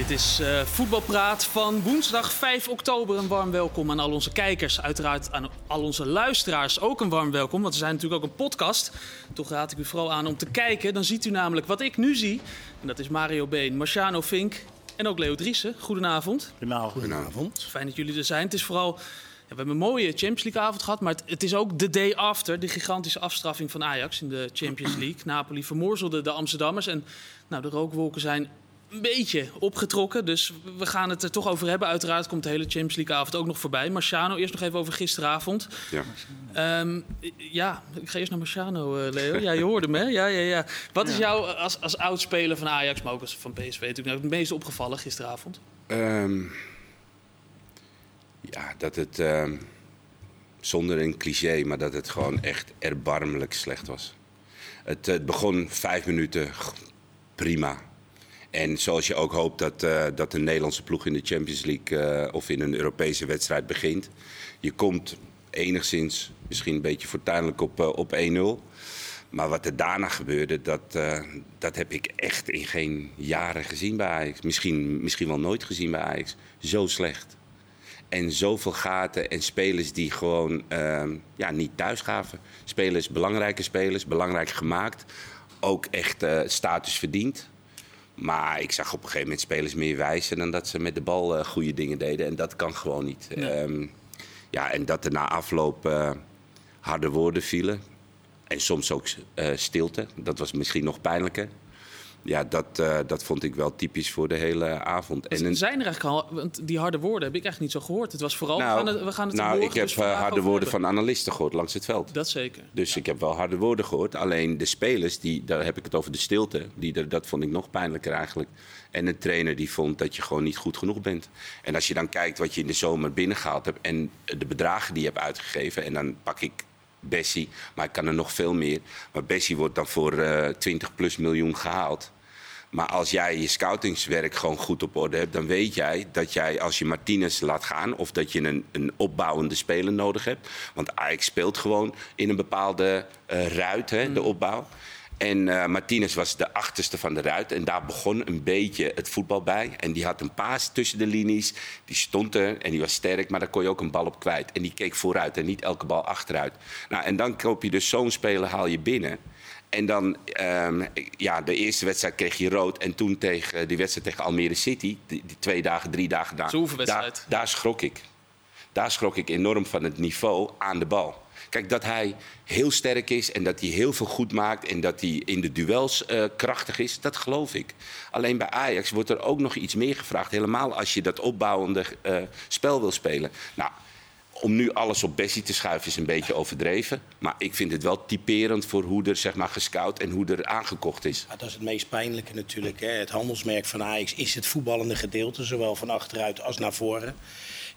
Dit is uh, Voetbalpraat van woensdag 5 oktober. Een warm welkom aan al onze kijkers. Uiteraard aan al onze luisteraars ook een warm welkom. Want we zijn natuurlijk ook een podcast. Toch raad ik u vooral aan om te kijken. Dan ziet u namelijk wat ik nu zie. En dat is Mario Been, Marciano Vink en ook Leo Driessen. Goedenavond. Goedenavond. Goedenavond. Fijn dat jullie er zijn. Het is vooral... Ja, we hebben een mooie Champions League avond gehad, maar het, het, is ook de day after. De gigantische afstraffing van Ajax in de Champions League. Napoli vermorzelde de Amsterdammers. En nou, de rookwolken zijn een beetje opgetrokken. Dus we gaan het er toch over hebben. Uiteraard komt de hele Champions League avond ook nog voorbij. Marciano, eerst nog even over gisteravond. Ja, um, ja ik ga eerst naar Marciano, uh, Leo. Ja, je hoorde hem, hè? Ja, ja, ja. Wat is jou als, als oud-speler van Ajax, maar ook als van PSV natuurlijk, het meest opgevallen gisteravond? Um, ja, dat het... Um, zonder een cliché, maar dat het gewoon echt erbarmelijk slecht was. Het, het begon vijf minuten prima en zoals je ook hoopt dat, uh, dat een Nederlandse ploeg in de Champions League uh, of in een Europese wedstrijd begint. Je komt enigszins, misschien een beetje fortuinlijk op, uh, op 1-0. Maar wat er daarna gebeurde, dat, dat heb ik echt in geen jaren gezien bij Ajax. Misschien, misschien wel nooit gezien bij Ajax. Zo slecht. En zoveel gaten en spelers die gewoon ja, niet thuis gaven. Spelers, belangrijke spelers, belangrijk gemaakt. Ook echt status verdiend. Maar ik zag op een gegeven moment spelers meer wijzen dan dat ze met de bal uh, goede dingen deden. En dat kan gewoon niet. Um, ja en dat er na afloop uh, harde woorden vielen. En soms ook uh, stilte. Dat was misschien nog pijnlijker ja, dat, uh, dat vond ik wel typisch voor de hele avond. En een... Zijn er eigenlijk al, want die harde woorden heb ik echt niet zo gehoord. Het was vooral, nou, we gaan het, we gaan het Nou, ik heb dus uh, harde woorden van analisten gehoord langs het veld. Dat zeker. Dus ja. ik heb wel harde woorden gehoord. Alleen de spelers, die, daar heb ik het over de stilte, die, dat vond ik nog pijnlijker eigenlijk. En een trainer die vond dat je gewoon niet goed genoeg bent. En als je dan kijkt wat je in de zomer binnengehaald hebt en de bedragen die je hebt uitgegeven, en dan pak ik Bessie, maar ik kan er nog veel meer. Maar Bessie wordt dan voor uh, 20 plus miljoen gehaald. Maar als jij je scoutingswerk gewoon goed op orde hebt, dan weet jij dat jij als je Martinez laat gaan of dat je een, een opbouwende speler nodig hebt. Want Ajax speelt gewoon in een bepaalde uh, ruit, hè, de mm. opbouw. En uh, Martinez was de achterste van de ruit. En daar begon een beetje het voetbal bij. En die had een paas tussen de linies. Die stond er en die was sterk, maar daar kon je ook een bal op kwijt. En die keek vooruit en niet elke bal achteruit. Nou, en dan koop je dus zo'n speler, haal je binnen. En dan, um, ja, de eerste wedstrijd kreeg je rood. En toen tegen die wedstrijd tegen Almere City, die, die twee dagen, drie dagen daar. Daar, daar schrok ik. Daar schrok ik enorm van het niveau aan de bal. Kijk, dat hij heel sterk is en dat hij heel veel goed maakt en dat hij in de duels uh, krachtig is, dat geloof ik. Alleen bij Ajax wordt er ook nog iets meer gevraagd. Helemaal als je dat opbouwende uh, spel wil spelen. Nou, om nu alles op Bessie te schuiven is een beetje overdreven. Maar ik vind het wel typerend voor hoe er zeg maar, gescout en hoe er aangekocht is. Dat is het meest pijnlijke natuurlijk. Hè. Het handelsmerk van Ajax is het voetballende gedeelte, zowel van achteruit als naar voren.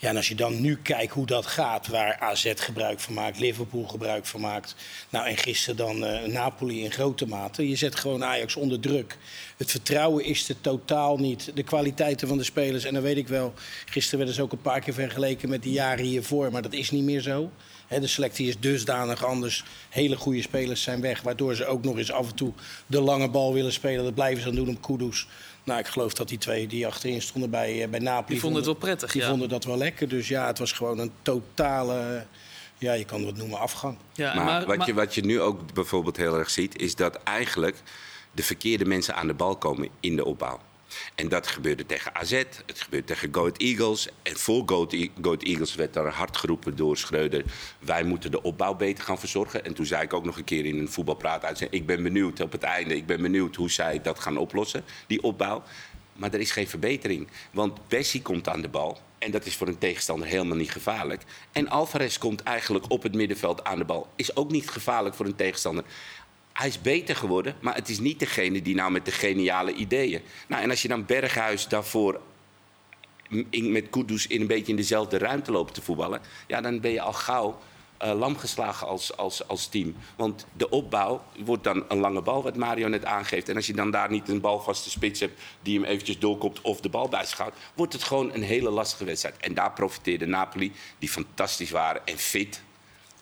Ja, en als je dan nu kijkt hoe dat gaat, waar AZ gebruik van maakt, Liverpool gebruik van maakt. Nou, en gisteren dan uh, Napoli in grote mate. Je zet gewoon Ajax onder druk. Het vertrouwen is er totaal niet. De kwaliteiten van de spelers. En dan weet ik wel, gisteren werden ze ook een paar keer vergeleken met de jaren hiervoor. Maar dat is niet meer zo. de selectie is dusdanig anders. Hele goede spelers zijn weg. Waardoor ze ook nog eens af en toe de lange bal willen spelen. Dat blijven ze dan doen om Kudus. Nou, ik geloof dat die twee die achterin stonden bij, bij Napoli... Die vonden het wel prettig, Die vonden dat wel lekker. Dus ja, het was gewoon een totale... Ja, je kan het noemen afgang. Ja, maar, maar, wat, maar... Je, wat je nu ook bijvoorbeeld heel erg ziet... is dat eigenlijk de verkeerde mensen aan de bal komen in de opbouw. En dat gebeurde tegen AZ, het gebeurde tegen Goat Eagles. En voor Goat, Eagles werd er hard geroepen door Schreuder... wij moeten de opbouw beter gaan verzorgen. En toen zei ik ook nog een keer in een voetbalpraat uit... ik ben benieuwd op het einde, ik ben benieuwd hoe zij dat gaan oplossen, die opbouw. Maar er is geen verbetering. Want Bessie komt aan de bal. En dat is voor een tegenstander helemaal niet gevaarlijk. En Alvarez komt eigenlijk op het middenveld aan de bal. Is ook niet gevaarlijk voor een tegenstander hij is beter geworden, maar het is niet degene die nou met de geniale ideeën. Nou, en als je dan Berghuis daarvoor in, met Kudus in een beetje in dezelfde ruimte loopt te voetballen, ja, dan ben je al gauw uh, lam geslagen als, als, als team. Want de opbouw wordt dan een lange bal, wat Mario net aangeeft. En als je dan daar niet een balvaste spits hebt die hem eventjes doorkomt of de bal bijschouwt, wordt het gewoon een hele lastige wedstrijd. En daar profiteerde Napoli, die fantastisch waren en fit.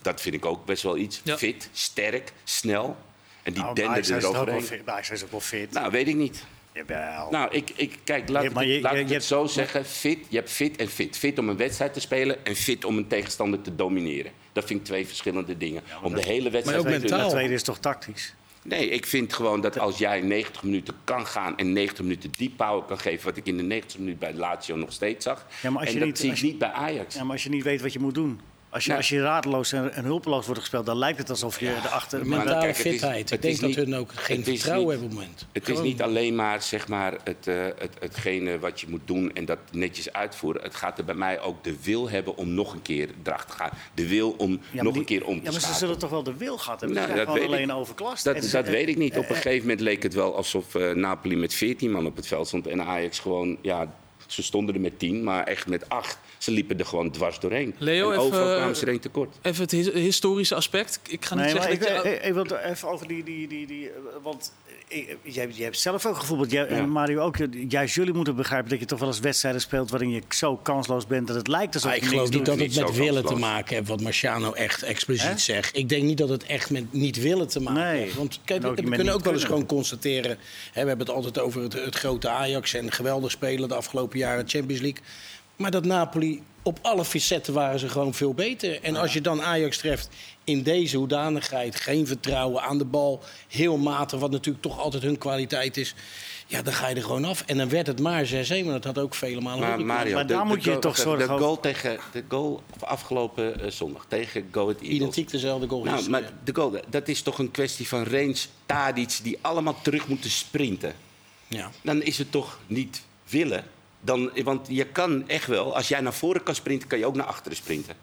Dat vind ik ook best wel iets. Ja. Fit, sterk, snel. En die nou, dende er overheen. Is ook wel fit. Nou, weet ik niet. Jawel. Nou, ik, ik, kijk, laat, Ja, ik maar je- laat je- ik je het hebt- zo zeggen. Fit, je hebt fit en fit. Fit om een wedstrijd te spelen en fit om een tegenstander te domineren. Dat vind ik twee verschillende dingen. om de hele wedstrijd ook te mentaal. Dat tweede is toch tactisch? Nee, ik vind gewoon dat als jij 90 minuten kan gaan en 90 minuten die power kan geven, wat ik in de 90 minuten bij Lazio nog steeds zag. Ja, maar als en je dat niet- zie ik als je- niet bij Ajax. Ja, maar als je niet weet wat je moet doen. Als je, als je radeloos en, en hulpeloos wordt gespeeld, dan lijkt het alsof je de achter... maar Mentale kijk, het is- fitheid. het ik denk is dat niet- hun ook geen vertrouwen niet- hebben op het moment. Het is niet alleen maar, zeg maar het, eh, het, hetgene wat je moet doen en dat netjes uitvoeren. Het gaat er bij mij ook de wil hebben om nog een keer erachter te gaan. De wil om Ja, nog die- een keer om te Ja, maar ze zullen toch wel de wil gehad hebben? Nou, dat gewoon weet alleen ik. overklast. Dat, En dat weet ik niet. Op een eh, gegeven moment leek het wel alsof eh, Napoli met 14 man op het veld stond. En Ajax gewoon, ja, ze stonden er met 10, maar echt met 8. Ze liepen er gewoon dwars doorheen. Leo, en overal even- kwamen ze er één tekort. Even het his- historische aspect. Ik ga niet Nee, zeggen dat je... ik, wil het even over die... die, die, die eh, want eh, jij, jij hebt zelf ook gevoetbald. Jij, Ja. en Mario ook. Juist jullie moeten begrijpen dat je toch wel eens wedstrijden speelt... waarin je zo kansloos bent dat het lijkt alsof Ah, je ik geloof niet doet. dat het Niet met willen te maken heeft, wat Marciano echt expliciet zegt. Ik denk niet dat het echt met niet willen te maken Nee. heeft. Want kijk, we kunnen ook wel eens gewoon constateren... Hè, we hebben het altijd over het, het grote Ajax en geweldig spelen de afgelopen jaren Champions League. Maar dat Napoli, op alle facetten waren ze gewoon veel beter. En als je dan Ajax treft in deze hoedanigheid, geen vertrouwen aan de bal, heel matig, wat natuurlijk toch altijd hun kwaliteit is... Ja, dan ga je er gewoon af. En dan werd het maar 6-1, maar dat had ook vele malen Maar. Mario, Maar de, daar de moet je goal, toch zorgen De over- goal, tegen, de goal van afgelopen eh, zondag tegen Go Ahead Eagles. Identiek dezelfde goal. Nou, maar de goal, dat is toch een kwestie van range, Tadic, die allemaal terug moeten sprinten. ja. Dan is het toch niet willen. Dan, want je kan echt wel, als jij naar voren kan sprinten, kan je ook naar achteren sprinten.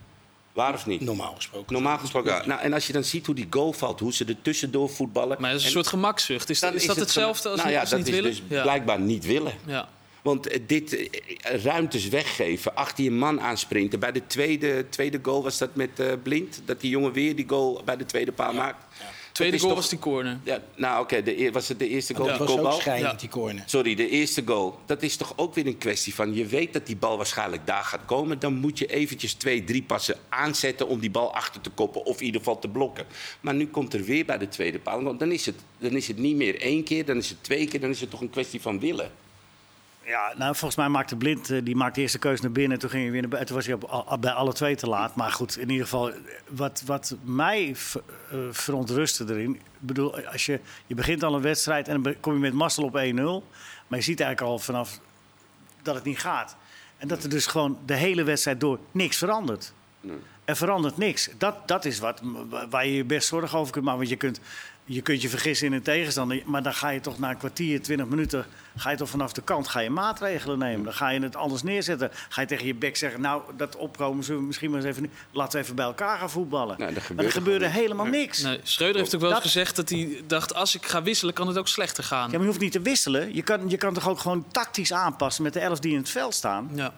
Waar of niet? Normaal gesproken. Normaal gesproken. ja. Nou, en als je dan ziet hoe die goal valt, hoe ze er tussendoor voetballen. Maar het is een en soort gemakzucht. Is, dan is dat het hetzelfde als, nou niet- ja, als dat niet is willen? dus ja. blijkbaar niet willen. ja. Want eh, dit eh, ruimtes weggeven, achter je man aansprinten. Bij de tweede, tweede goal was dat met eh, Blind. Dat die jongen weer die goal bij de tweede paal maakt. Tweede goal toch- was die corner. Ja, nou oké, de eer- was het de eerste goal? Dat die was ook schijnend, Ja. die corner. Sorry, de eerste goal. Dat is toch ook weer een kwestie van... je weet dat die bal waarschijnlijk daar gaat komen... dan moet je eventjes twee, drie passen aanzetten... om die bal achter te koppen of in ieder geval te blokken. Maar nu komt er weer bij de tweede paal. Want dan is het, dan is het niet meer één keer, dan is het twee keer... dan is het toch een kwestie van willen. Ja, nou, volgens mij maakte Blind, eh, die maakte de eerste keuze naar binnen. Toen ging hij weer naar buiten. Toen was hij op, bij alle twee te laat. Maar goed, in ieder geval, wat, wat mij ver- eh, verontrustte erin... Ik bedoel, als je, je begint al een wedstrijd en dan kom je met mazzel op 1-0. Maar je ziet eigenlijk al vanaf dat het niet gaat. En dat er dus gewoon de hele wedstrijd door niks verandert. Er verandert niks. Dat, dat is wat, waar je je best zorgen over kunt maken. Want je kunt, je kunt je vergissen in een tegenstander. Maar dan ga je toch na een kwartier, twintig minuten... ga je toch vanaf de kant ga je maatregelen nemen. Dan ga je het anders neerzetten. Ga je tegen je bek zeggen... nou, dat opkomen zullen we misschien maar eens even... laten we even bij elkaar gaan voetballen. Nou, dat maar gebeurde er gebeurde helemaal niks. Nee, Schreuder heeft ook wel eens Dat- gezegd dat hij dacht... als ik ga wisselen, kan het ook slechter gaan. Ja, maar je hoeft niet te wisselen. Je kan, je kan toch ook gewoon tactisch aanpassen... met de elf die in het veld staan. Ja.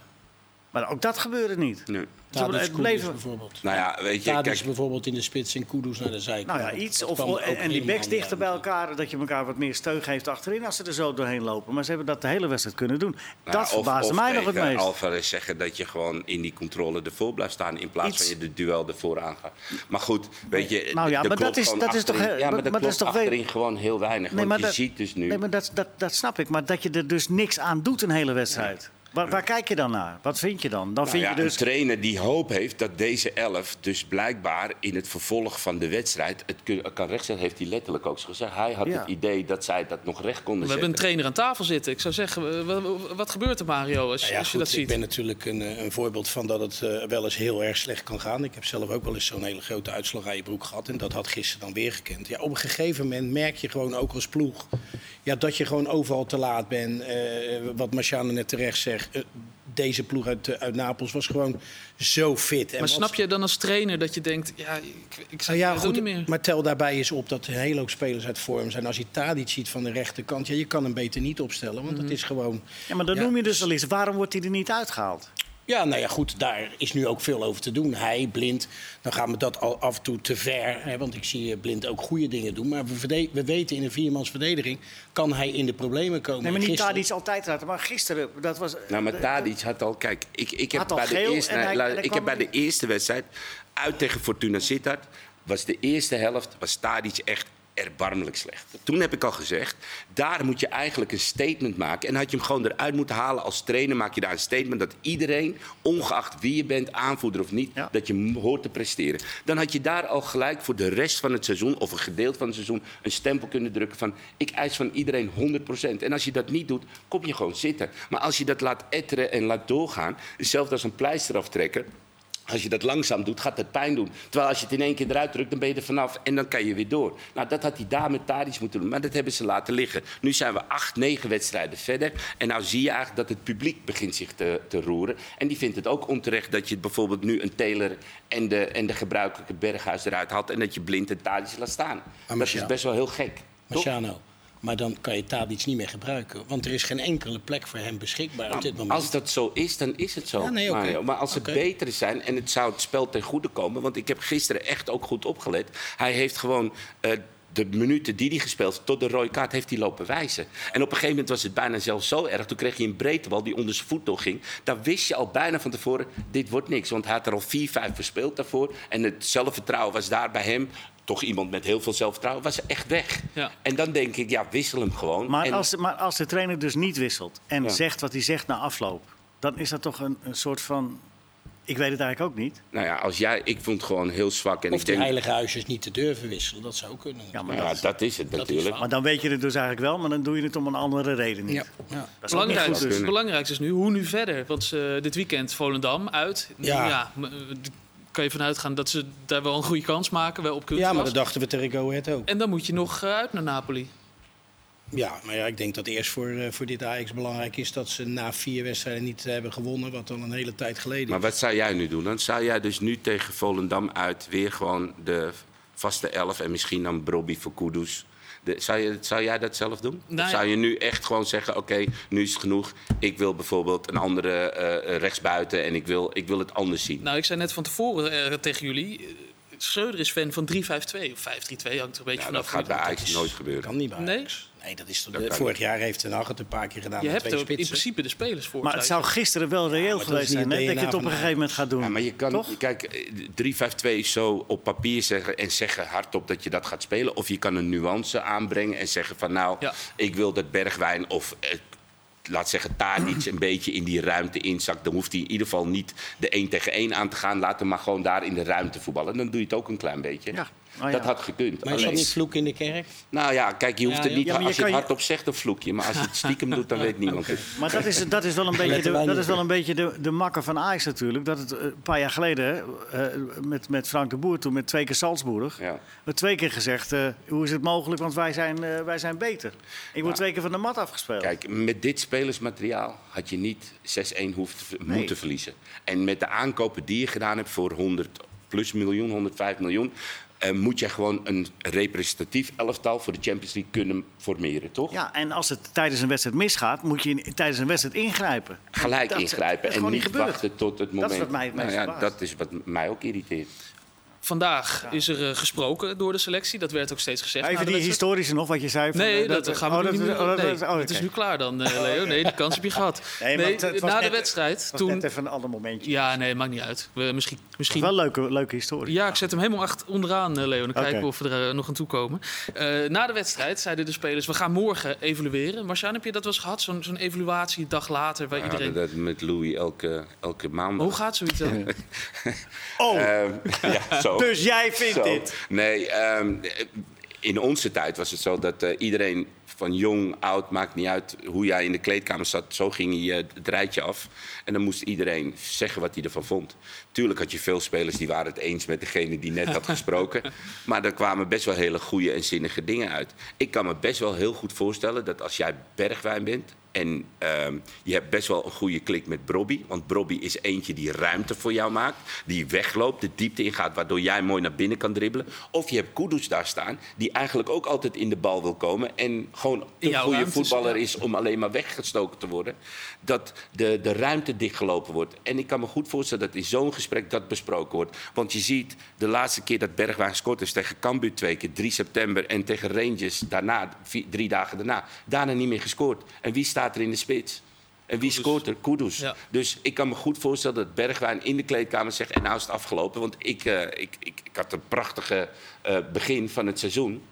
Maar ook dat gebeurde niet. Nee. Het bleef- bijvoorbeeld. Nou ja, weet je, kijk, bijvoorbeeld in de spits en Kudus naar de zijkant. Nou ja, iets. Of, en, en die backs dichter bij elkaar. Dat je elkaar wat meer steun geeft achterin als ze er zo doorheen lopen. Maar ze hebben dat de hele wedstrijd kunnen doen. Nou, dat of- verbaasde of mij nog het tegen meest. Alvarez zeggen dat je gewoon in die controle ervoor blijft staan... in plaats Iets- van je de duel ervoor aangaat. Maar goed, weet je... Nou ja, maar dat is- dat is toch achterin- heel- Ja, maar maar dat dat is toch weer- achterin gewoon heel weinig. want je dat, ziet dus nu... nee, maar dat, dat, dat snap ik. Maar dat je er dus niks aan doet een hele wedstrijd. Waar, waar kijk je dan naar? Wat vind je dan? Dan Nou vind ja, je dus... Een trainer die hoop heeft dat deze elf dus blijkbaar in het vervolg van de wedstrijd het kun- kan rechtzetten, heeft hij letterlijk ook zo gezegd. Hij had Ja. het idee dat zij dat nog recht konden We hebben een zetten. trainer aan tafel zitten. Ik zou zeggen, wat, wat gebeurt er Mario als, Nou ja, als je goed, dat ziet? Ik ben natuurlijk een, eh, een voorbeeld van dat het eh, wel eens heel erg slecht kan gaan. Ik heb zelf ook wel eens zo'n hele grote uitslag aan je broek gehad. En dat had gisteren dan weer gekend. Ja, op een gegeven moment merk je gewoon ook als ploeg... Ja, dat je gewoon overal te laat bent. Eh, wat Marciano net terecht zegt. Eh, deze ploeg uit, eh, uit Napels was gewoon zo fit. En Maar wat- snap je dan als trainer dat je denkt, ja, ik, ik Nou ja, het goed, niet meer. maar tel daarbij eens op dat er een hele hoop spelers uit vorm zijn. Als je Tadic ziet van de rechterkant, ja, je kan hem beter niet opstellen. Want dat is gewoon... Ja, maar dan Ja. noem je dus al eens. Waarom wordt hij er niet uitgehaald? Ja, nou ja, goed, daar is nu ook veel over te doen. Hij, Blind, dan gaan we dat al af en toe te ver. Hè, want ik zie eh, Blind ook goede dingen doen. Maar we, weten in een viermans verdediging kan hij in de problemen komen. Nee, maar niet Gisteren- Tadic altijd eruit. Maar gisteren, dat was... Nou, maar Tadic had al... Kijk, ik, ik heb, bij de, eerste, hij- la- ik heb bij de eerste wedstrijd uit tegen Fortuna Sittard... was de eerste helft was Tadic echt, erbarmelijk slecht. Toen heb ik al gezegd, daar moet je eigenlijk een statement maken. En had je hem gewoon eruit moeten halen als trainer, maak je daar een statement dat iedereen, ongeacht wie je bent, aanvoerder of niet, Ja. dat je hoort te presteren. Dan had je daar al gelijk voor de rest van het seizoen, of een gedeelte van het seizoen, een stempel kunnen drukken van ik eis van iedereen 100%. En als je dat niet doet, kom je gewoon zitten. Maar als je dat laat etteren en laat doorgaan, hetzelfde als een pleister aftrekken. Als je dat langzaam doet, gaat het pijn doen. Terwijl als je het in één keer eruit drukt, dan ben je er vanaf en dan kan je weer door. Nou, dat had hij daar met Tadic moeten doen. Maar dat hebben ze laten liggen. Nu zijn we acht, negen wedstrijden verder. En nou zie je eigenlijk dat het publiek begint zich te, te roeren. En die vindt het ook onterecht dat je bijvoorbeeld nu een Taylor en de, en de gebruikelijke Berghuis eruit haalt. En dat je blind en Tadic laat staan. dat is best wel heel gek. Marciano. Maar dan kan je Tadic niet meer gebruiken. Want er is geen enkele plek voor hem beschikbaar op dit moment. Als dat zo is, dan is het zo. Ja, nee. Maar als ze Oké. beter zijn en het zou het spel ten goede komen... want ik heb gisteren echt ook goed opgelet. Hij heeft gewoon... eh, de minuten die hij gespeeld heeft, tot de rode kaart, heeft hij lopen wijzen. En op een gegeven moment was het bijna zelfs zo erg. Toen kreeg hij een breedtebal die onder zijn voet door ging. Daar wist je al bijna van tevoren, dit wordt niks. Want hij had er al vier, vijf verspeeld daarvoor. En het zelfvertrouwen was daar bij hem... toch iemand met heel veel zelfvertrouwen, was echt weg. Ja. En dan denk ik, ja, wissel hem gewoon. Maar, En- als, maar als de trainer dus niet wisselt en Ja. zegt wat hij zegt na afloop, dan is dat toch een, een soort van. Ik weet het eigenlijk ook niet. Nou ja, als jij, ik vond het gewoon heel zwak. En of ik die denk, heilige huisjes niet te durven wisselen. Dat zou kunnen. Ja, maar, Ja, dat, dat is het dat natuurlijk. maar dan weet je het dus eigenlijk wel, maar dan doe je het om een andere reden niet. Ja, ja. Dat Belangrijk, dus. het belangrijkste is nu, hoe nu verder? Want ze, dit weekend Volendam uit. Ja. m- eh, kan je vanuit gaan dat ze daar wel een goede kans maken, wel op ja, maar dat dachten we tegen Go Ahead ook. En dan moet je nog eh, uit naar Napoli. Ja, maar ja, ik denk dat eerst voor, eh, voor dit Ajax belangrijk is dat ze na vier wedstrijden niet hebben gewonnen. Wat dan een hele tijd geleden is. Maar wat zou jij nu doen? Dan zou jij dus nu tegen Volendam uit weer gewoon de vaste elf en misschien dan Brobby voor Kudus. De, zou, je, zou jij dat zelf doen? Nou of zou je nu echt gewoon zeggen: Oké, nu is het genoeg. Ik wil bijvoorbeeld een andere eh, rechtsbuiten en ik wil, ik wil het anders zien. Nou, ik zei net van tevoren eh, tegen jullie. eh, Schreuder is fan van 3-5-2 of 5-3-2, hangt er een beetje Ja, vanaf. dat gaat bij Ajax nooit gebeuren. kan niet bij? Ajax. Nee, dat is toch, Dat kan vorig jaar heeft Ten Hag het een paar keer gedaan Je met hebt twee er in principe de spelers voor. Maar het zou gisteren wel reëel geweest is zijn, hè, dat je het op een gegeven moment gaat doen. Ja, maar je kan, Toch? kijk, eh, 3-5-2 is zo op papier zeggen en zeggen hardop dat je dat gaat spelen. Of je kan een nuance aanbrengen en zeggen van nou, Ja. ik wil dat Bergwijn of eh, laat zeggen Tadic een beetje in die ruimte inzakt. Dan hoeft hij in ieder geval niet de 1 tegen 1 aan te gaan. Laat hem maar gewoon daar in de ruimte voetballen. Dan doe je het ook een klein beetje. Ja. Oh, ja. Dat had gekund. Maar is dat niet vloek in de kerk? nou ja, kijk, je hoeft Ja, het niet. als je het hardop zegt, dan vloek je. Maar als je het stiekem doet, dan weet niemand het. Maar dat is, dat is wel een beetje, de, dat is wel een beetje de, de makker van Ajax natuurlijk. Dat het eh, een paar jaar geleden, eh, met, met Frank de Boer toen, met twee keer Salzburg... Ja. werd twee keer gezegd, eh, hoe is het mogelijk, want wij zijn, wij zijn beter. Ik word twee keer van de mat afgespeeld. Kijk, met dit spelersmateriaal had je niet 6-1 hoeft te- Nee. moeten verliezen. En met de aankopen die je gedaan hebt voor 100 plus miljoen, 105 miljoen... eh, moet je gewoon een representatief elftal voor de Champions League kunnen formeren, toch? Ja, en als het tijdens een wedstrijd misgaat, moet je in- tijdens een wedstrijd ingrijpen. Gelijk Dat- ingrijpen dat en niet wachten tot het moment. is wat mij het nou ja, dat is wat mij ook irriteert. Vandaag is er eh, gesproken door de selectie. Dat werd ook steeds gezegd. Even die historische nog, wat je zei. van, Nee, eh, dat, gaan we oh, nu niet meer oh, dat- nee, oh, Het is nu klaar dan, eh, Leo. Nee, die kans heb je gehad. Nee, maar het- het was na de wedstrijd, Het was toen... net even een ander momentje. Ja, nee, maakt niet uit. We, misschien, misschien... wel een leuke, leuke historie. Ja, ik zet hem helemaal achter, onderaan, eh, Leo. Dan kijken we of we er nog aan toe komen. Eh, na de wedstrijd zeiden de spelers, we gaan morgen evalueren. Marciaan, heb je dat wel eens gehad? Zo'n zo'n evaluatie een dag later, waar We iedereen... dat met Louis elke, elke maand. Hoe gaat zoiets dan? Oh, Ehm, ja, zo. Dus jij vindt Zo. dit? Nee, ehm, in onze tijd was het zo dat eh, iedereen van jong, oud, maakt niet uit hoe jij in de kleedkamer zat. Zo ging eh, het rijtje af. En dan moest iedereen zeggen wat hij ervan vond. Tuurlijk had je veel spelers die waren het eens met degene die net had gesproken. Maar er kwamen best wel hele goede en zinnige dingen uit. Ik kan me best wel heel goed voorstellen dat als jij Bergwijn bent... En ehm, je hebt best wel een goede klik met Brobby. Want Brobby is eentje die ruimte voor jou maakt. Die wegloopt, de diepte ingaat, waardoor jij mooi naar binnen kan dribbelen. Of je hebt Kudus daar staan, die eigenlijk ook altijd in de bal wil komen. En gewoon een goede ruimtes, voetballer is om alleen maar weggestoken te worden. Dat de, de ruimte dichtgelopen wordt. En ik kan me goed voorstellen dat in zo'n gesprek dat besproken wordt. Want je ziet, de laatste keer dat Bergwijn gescoord is tegen Cambuur twee keer, 3 september. En tegen Rangers daarna, vier- drie dagen daarna. Daarna niet meer gescoord. En wie staat er in de spits? En wie scoort er? Kudus. Ja. Dus ik kan me goed voorstellen dat Bergwijn in de kleedkamer zegt... en nou is het afgelopen, want ik, eh, ik, ik, ik had een prachtige eh, begin van het seizoen.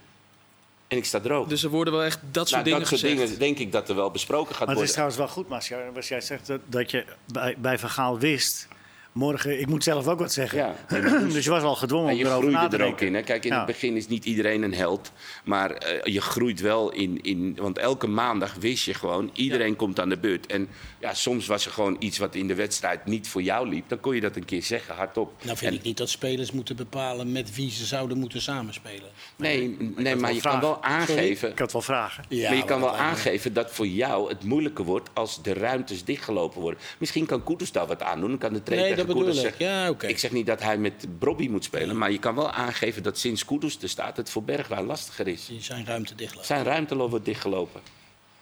En ik sta er ook. Dus er worden wel echt dat soort nou, dingen dat soort gezegd. dingen denk ik dat er wel besproken gaat Maar het is worden. trouwens wel goed, Masja, als jij zegt dat, dat je bij, bij Van Gaal wist... Morgen, ik moet zelf ook wat zeggen. Ja. dus je was al gedwongen En om je erover na groeide te er ook in. Hè? Kijk, in Ja. het begin is niet iedereen een held. Maar eh, je groeit wel in, in. Want elke maandag wist je gewoon, iedereen komt aan de beurt. En ja, soms was er gewoon iets wat in de wedstrijd niet voor jou liep. Dan kon je dat een keer zeggen, hardop. Nou vind En- ik niet dat spelers moeten bepalen met wie ze zouden moeten samenspelen. Nee, nee maar je vragen. kan wel aangeven. Ik had wel vragen. Ja, maar je kan wel aangeven dat voor jou het moeilijker wordt als de ruimtes dichtgelopen worden. Misschien kan Koeders daar wat aan doen. Dan kan de trainer Nee, dat bedoel ik. Ja, oké. Ik zeg niet dat hij met Brobby moet spelen. Maar je kan wel aangeven dat sinds Koeders er staat het voor Bergwijn lastiger is. Die zijn ruimte dichtlopen. Zijn ruimte wordt dichtgelopen.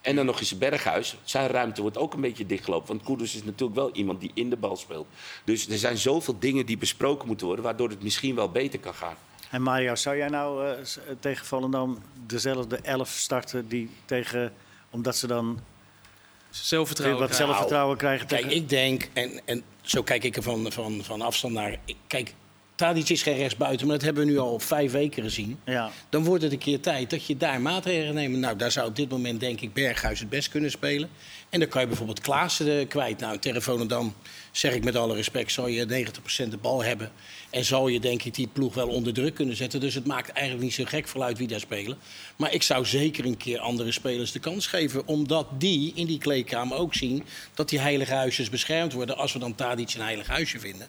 En dan nog eens Berghuis. Zijn ruimte wordt ook een beetje dichtgelopen. Want Koeders is natuurlijk wel iemand die in de bal speelt. Dus er zijn zoveel dingen die besproken moeten worden... waardoor het misschien wel beter kan gaan. En Mario, zou jij nou eh, s- tegen Volendam dezelfde elf starten die tegen... Omdat ze dan Zelfvertrouwen. wat krijgen. zelfvertrouwen krijgen Kijk, tegen... ik denk, en, en zo kijk ik er van, van, van afstand naar. ik- Kijk, Tadic is geen rechtsbuiten, maar dat hebben we nu al vijf weken gezien. Ja. Dan wordt het een keer tijd dat je daar maatregelen neemt. Nou, daar zou op dit moment denk ik Berghuis het best kunnen spelen. En dan kan je bijvoorbeeld Klaassen eh, kwijt. Nou, tegen Volendam zeg ik met alle respect, zal je 90% de bal hebben. En zal je denk ik die ploeg wel onder druk kunnen zetten. Dus het maakt eigenlijk niet zo gek veel uit wie daar spelen. Maar ik zou zeker een keer andere spelers de kans geven. Omdat die in die kleedkamer ook zien dat die heilige huisjes beschermd worden. Als we dan Tadic een heilig huisje vinden.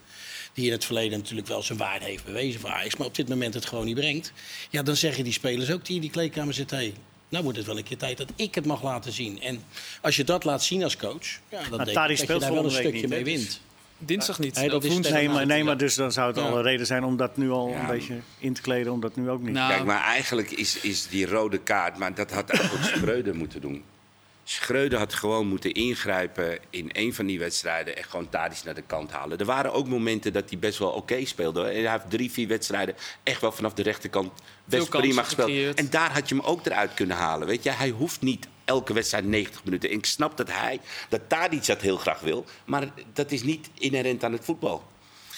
Die in het verleden natuurlijk wel zijn waarde heeft bewezen voor Ajax. Maar op dit moment het gewoon niet brengt. Ja, dan zeggen die spelers ook die in die kleedkamer zitten... Hey, nou wordt het wel een keer tijd dat ik het mag laten zien. En als je dat laat zien als coach... Ja, dan denk ik dat je daar wel een stukje niet, mee hè, wint. Dinsdag niet. Nee, dat woensdag. Nee, maar, nee, maar dus dan zou het Ja. al een reden zijn om dat nu al Ja. een beetje in te kleden, om dat nu ook niet. Nou, Kijk, maar eigenlijk is, is die rode kaart, maar dat had eigenlijk ook Schreuder moeten doen. Schreuder had gewoon moeten ingrijpen in een van die wedstrijden en gewoon Tadic naar de kant halen. Er waren ook momenten dat hij best wel oké speelde. hoor. En hij heeft drie, vier wedstrijden echt wel vanaf de rechterkant best prima gespeeld. gecreëerd. En daar had je hem ook eruit kunnen halen. Weet je? Hij hoeft niet elke wedstrijd 90 minuten. En ik snap dat hij, dat Tadic dat heel graag wil, maar dat is niet inherent aan het voetbal.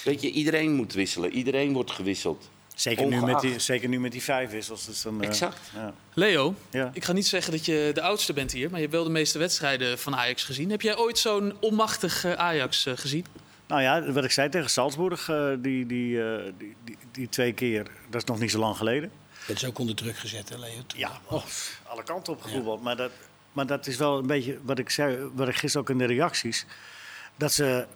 Weet je, iedereen moet wisselen. Iedereen wordt gewisseld. Zeker nu, met die, zeker nu met die vijf wissels. Dus dan, eh, Exact. ja. Leo, Ja. ik ga niet zeggen dat je de oudste bent hier, maar je hebt wel de meeste wedstrijden van Ajax gezien. Heb jij ooit zo'n onmachtig eh, Ajax eh, gezien? Nou ja, wat ik zei tegen Salzburg, eh, die, die, eh, die, die, die twee keer, dat is nog niet zo lang geleden. Dat is ook onder druk gezet, hè, Leo? Ja, alle kanten op gevoetbald. Maar, dat, maar dat is wel een beetje wat ik zei, wat ik gisteren ook in de reacties. Dat ze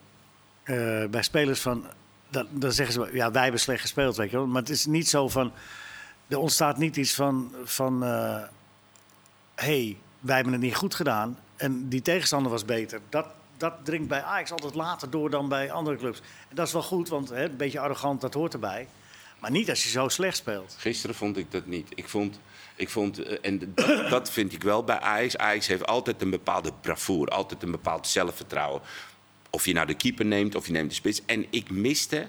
eh, bij spelers van. Dan, dan zeggen ze, ja, wij hebben slecht gespeeld, weet je wel. Maar het is niet zo van. Er ontstaat niet iets van. van eh, hey, wij hebben het niet goed gedaan. En die tegenstander was beter. Dat, dat dringt bij Ajax altijd later door dan bij andere clubs. En dat is wel goed, want hè, een beetje arrogant, dat hoort erbij. Maar niet als je zo slecht speelt. Gisteren vond ik dat niet. Ik vond, ik vond eh, en dat, dat vind ik wel bij Ajax. Ajax heeft altijd een bepaalde bravoure, altijd een bepaald zelfvertrouwen. Of je nou de keeper neemt of je neemt de spits. En ik miste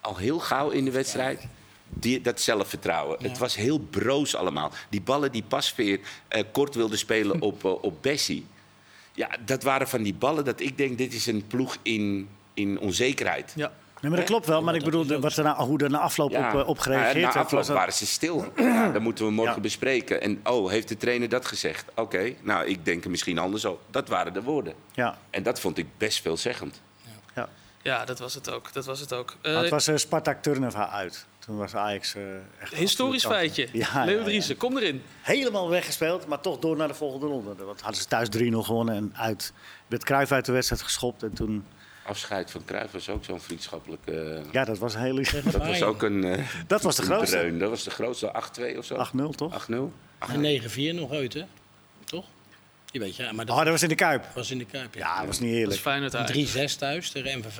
al heel gauw in de wedstrijd die, dat zelfvertrouwen. Het was heel broos allemaal. Die ballen die Pasveer eh, kort wilde spelen op, eh, op Bessie. Ja, dat waren van die ballen dat ik denk, dit is een ploeg in, in onzekerheid. Ja. Nee, maar dat klopt wel. Maar ik bedoel, de- wat er na, hoe er na afloop op, eh, op gereageerd na werd, afloop was dat- waren ze stil. Ja, dat moeten we morgen Ja. bespreken. En oh, heeft de trainer dat gezegd? Oké, nou, ik denk er misschien anders over. Dat waren de woorden. Ja, En dat vond ik best veelzeggend. ja. ja, dat was het ook. Dat was het ook. Eh, het was eh, Spartak Turnhout uit. Toen was Ajax eh, echt... historisch feitje. Ja, Leo ja, ja. Driessen, kom erin. Helemaal weggespeeld, maar toch door naar de volgende ronde. Want hadden ze thuis 3-0 gewonnen en uit, werd Cruijff uit de wedstrijd geschopt. En toen, Afscheid van Cruijff was ook zo'n vriendschappelijk... eh, ja, dat was een hele... dat was ook een... eh, Dat was de grootste. dreun. Dat was de grootste, 8-2 of zo. 8-0 toch? 8-0. En 9-4 nog uit, hè? Toch? Je weet, ja, maar dat Oh, dat was in de Kuip. was in de Kuip. Ja, dat was niet Dat eerlijk. Feyenoord uit. 3-6 thuis tegen MVV,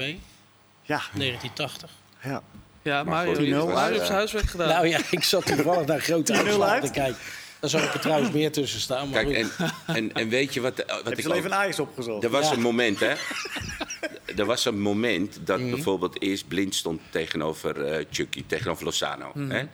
Ja, 1980. ja. Ja, Mario, goed, Mario 10-0 heeft uit. zijn huiswerk gedaan. Nou ja, ik zat toevallig naar grote 10-0 uitslagen uit? te kijken. Daar zou ik er trouwens meer tussen staan. Maar Kijk, en, en, en weet je wat, wat Heb ik je al even een Ajax opgezocht? Er was Ja. een moment, hè? Er was een moment dat Mhm. bijvoorbeeld eerst blind stond tegenover eh Chucky, tegenover Lozano. Mhm. Hè?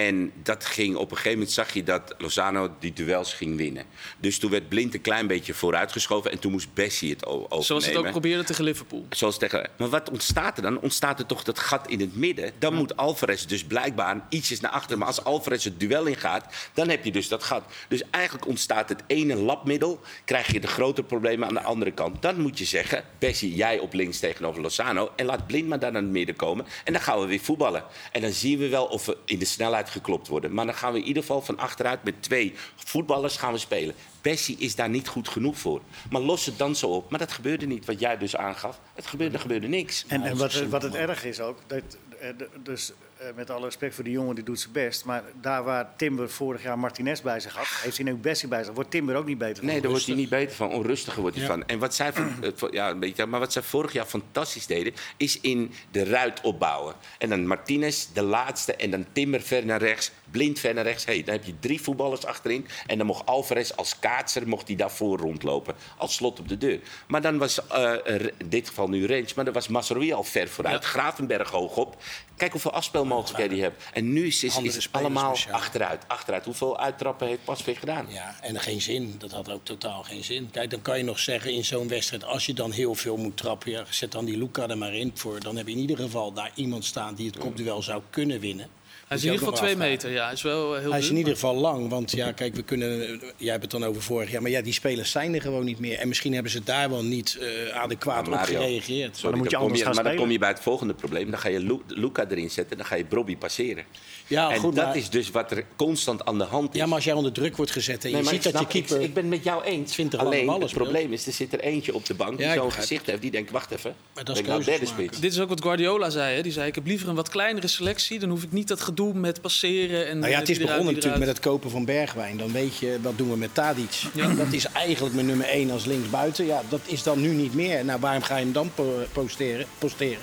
En dat ging, op een gegeven moment zag je dat Lozano die duels ging winnen. Dus toen werd Blind een klein beetje vooruitgeschoven en toen moest Bessie het overnemen. Zoals het ook probeerde tegen Liverpool. Zoals tegen, maar wat ontstaat er dan? Ontstaat er toch dat gat in het midden? Dan moet Alvarez dus blijkbaar ietsjes naar achteren. Maar als Alvarez het duel ingaat, dan heb je dus dat gat. Dus eigenlijk ontstaat het ene labmiddel, krijg je de grotere problemen aan de andere kant. Dan moet je zeggen, Bessie, jij op links tegenover Lozano. En laat Blind maar daar naar het midden komen. En dan gaan we weer voetballen. En dan zien we wel of we in de snelheid geklopt worden. Maar dan gaan we in ieder geval van achteruit met twee voetballers gaan we spelen. Bessie is daar niet goed genoeg voor. Maar los het dan zo op. Maar dat gebeurde niet, wat jij dus aangaf. Het gebeurde, er gebeurde niks. En, en wat, wat het erg is ook, dat, eh, dus met alle respect voor die jongen, die doet zijn best. Maar daar waar Timber vorig jaar Martinez bij zich had, heeft hij nu Bessie bij zich. Wordt Timber ook niet beter van. Nee, daar wordt hij niet beter van. Onrustiger wordt hij Ja. van. En wat zij, van, eh, voor- ja, een beetje, maar wat zij vorig jaar fantastisch deden, is in de ruit opbouwen. En dan Martinez, de laatste, en dan Timmer ver naar rechts, blind ver naar rechts. Hey, dan heb je drie voetballers achterin. En dan mocht Alvarez als kaatser mocht hij daarvoor rondlopen. Als slot op de deur. Maar dan was, eh, er- in dit geval nu Rens, maar dan was Masroi al ver vooruit. Ja. Gravenberg hoog op. Kijk hoeveel afspelmogelijkheden je hebt. En nu is, is, het allemaal speciaal. achteruit, achteruit. Hoeveel uittrappen heeft Pasveer gedaan? Ja, en geen zin. Dat had ook totaal geen zin. Kijk, dan kan je nog zeggen in zo'n wedstrijd, als je dan heel veel moet trappen, ja, zet dan die Luca er maar in voor. Dan heb je in ieder geval daar iemand staan die het kopduel zou kunnen winnen. Hij is Moet in je ieder geval twee meter. Ja, hij is wel eh, heel Hij is in ieder geval lang, want ja, kijk, we kunnen, jij hebt het dan over vorig jaar, maar ja, die spelers zijn er gewoon niet meer. En misschien hebben ze daar wel niet eh, adequaat op Mario. gereageerd. Sorry, moet je dan anders gaan maar dan kom je bij het volgende probleem. Dan ga je Lu- Luca erin zetten, dan ga je Brobby passeren. Ja, en goed, dat maar- is dus wat er constant aan de hand is. Ja, maar als jij onder druk wordt gezet en Nee, je ziet dat je snap- keeper... Ik, ben met jou eens. 20 lange Alleen, ballen het probleem is, er zit er eentje op de bank Ja, die zo'n gezicht heeft. Die denkt, wacht even. Maar dat is nou derde spits? Dit is ook wat Guardiola zei. Hè? Die zei: Ik heb liever een wat kleinere selectie. Dan hoef ik niet dat gedoe met passeren. En, Nou ja, eh, het is wie eruit, begonnen natuurlijk met het kopen van Bergwijn. Dan weet je, wat doen we met Tadic? Ja. Dat is eigenlijk mijn nummer 1 als linksbuiten. Ja, dat is dan nu niet meer. Nou, waarom ga je hem dan po- posteren? posteren?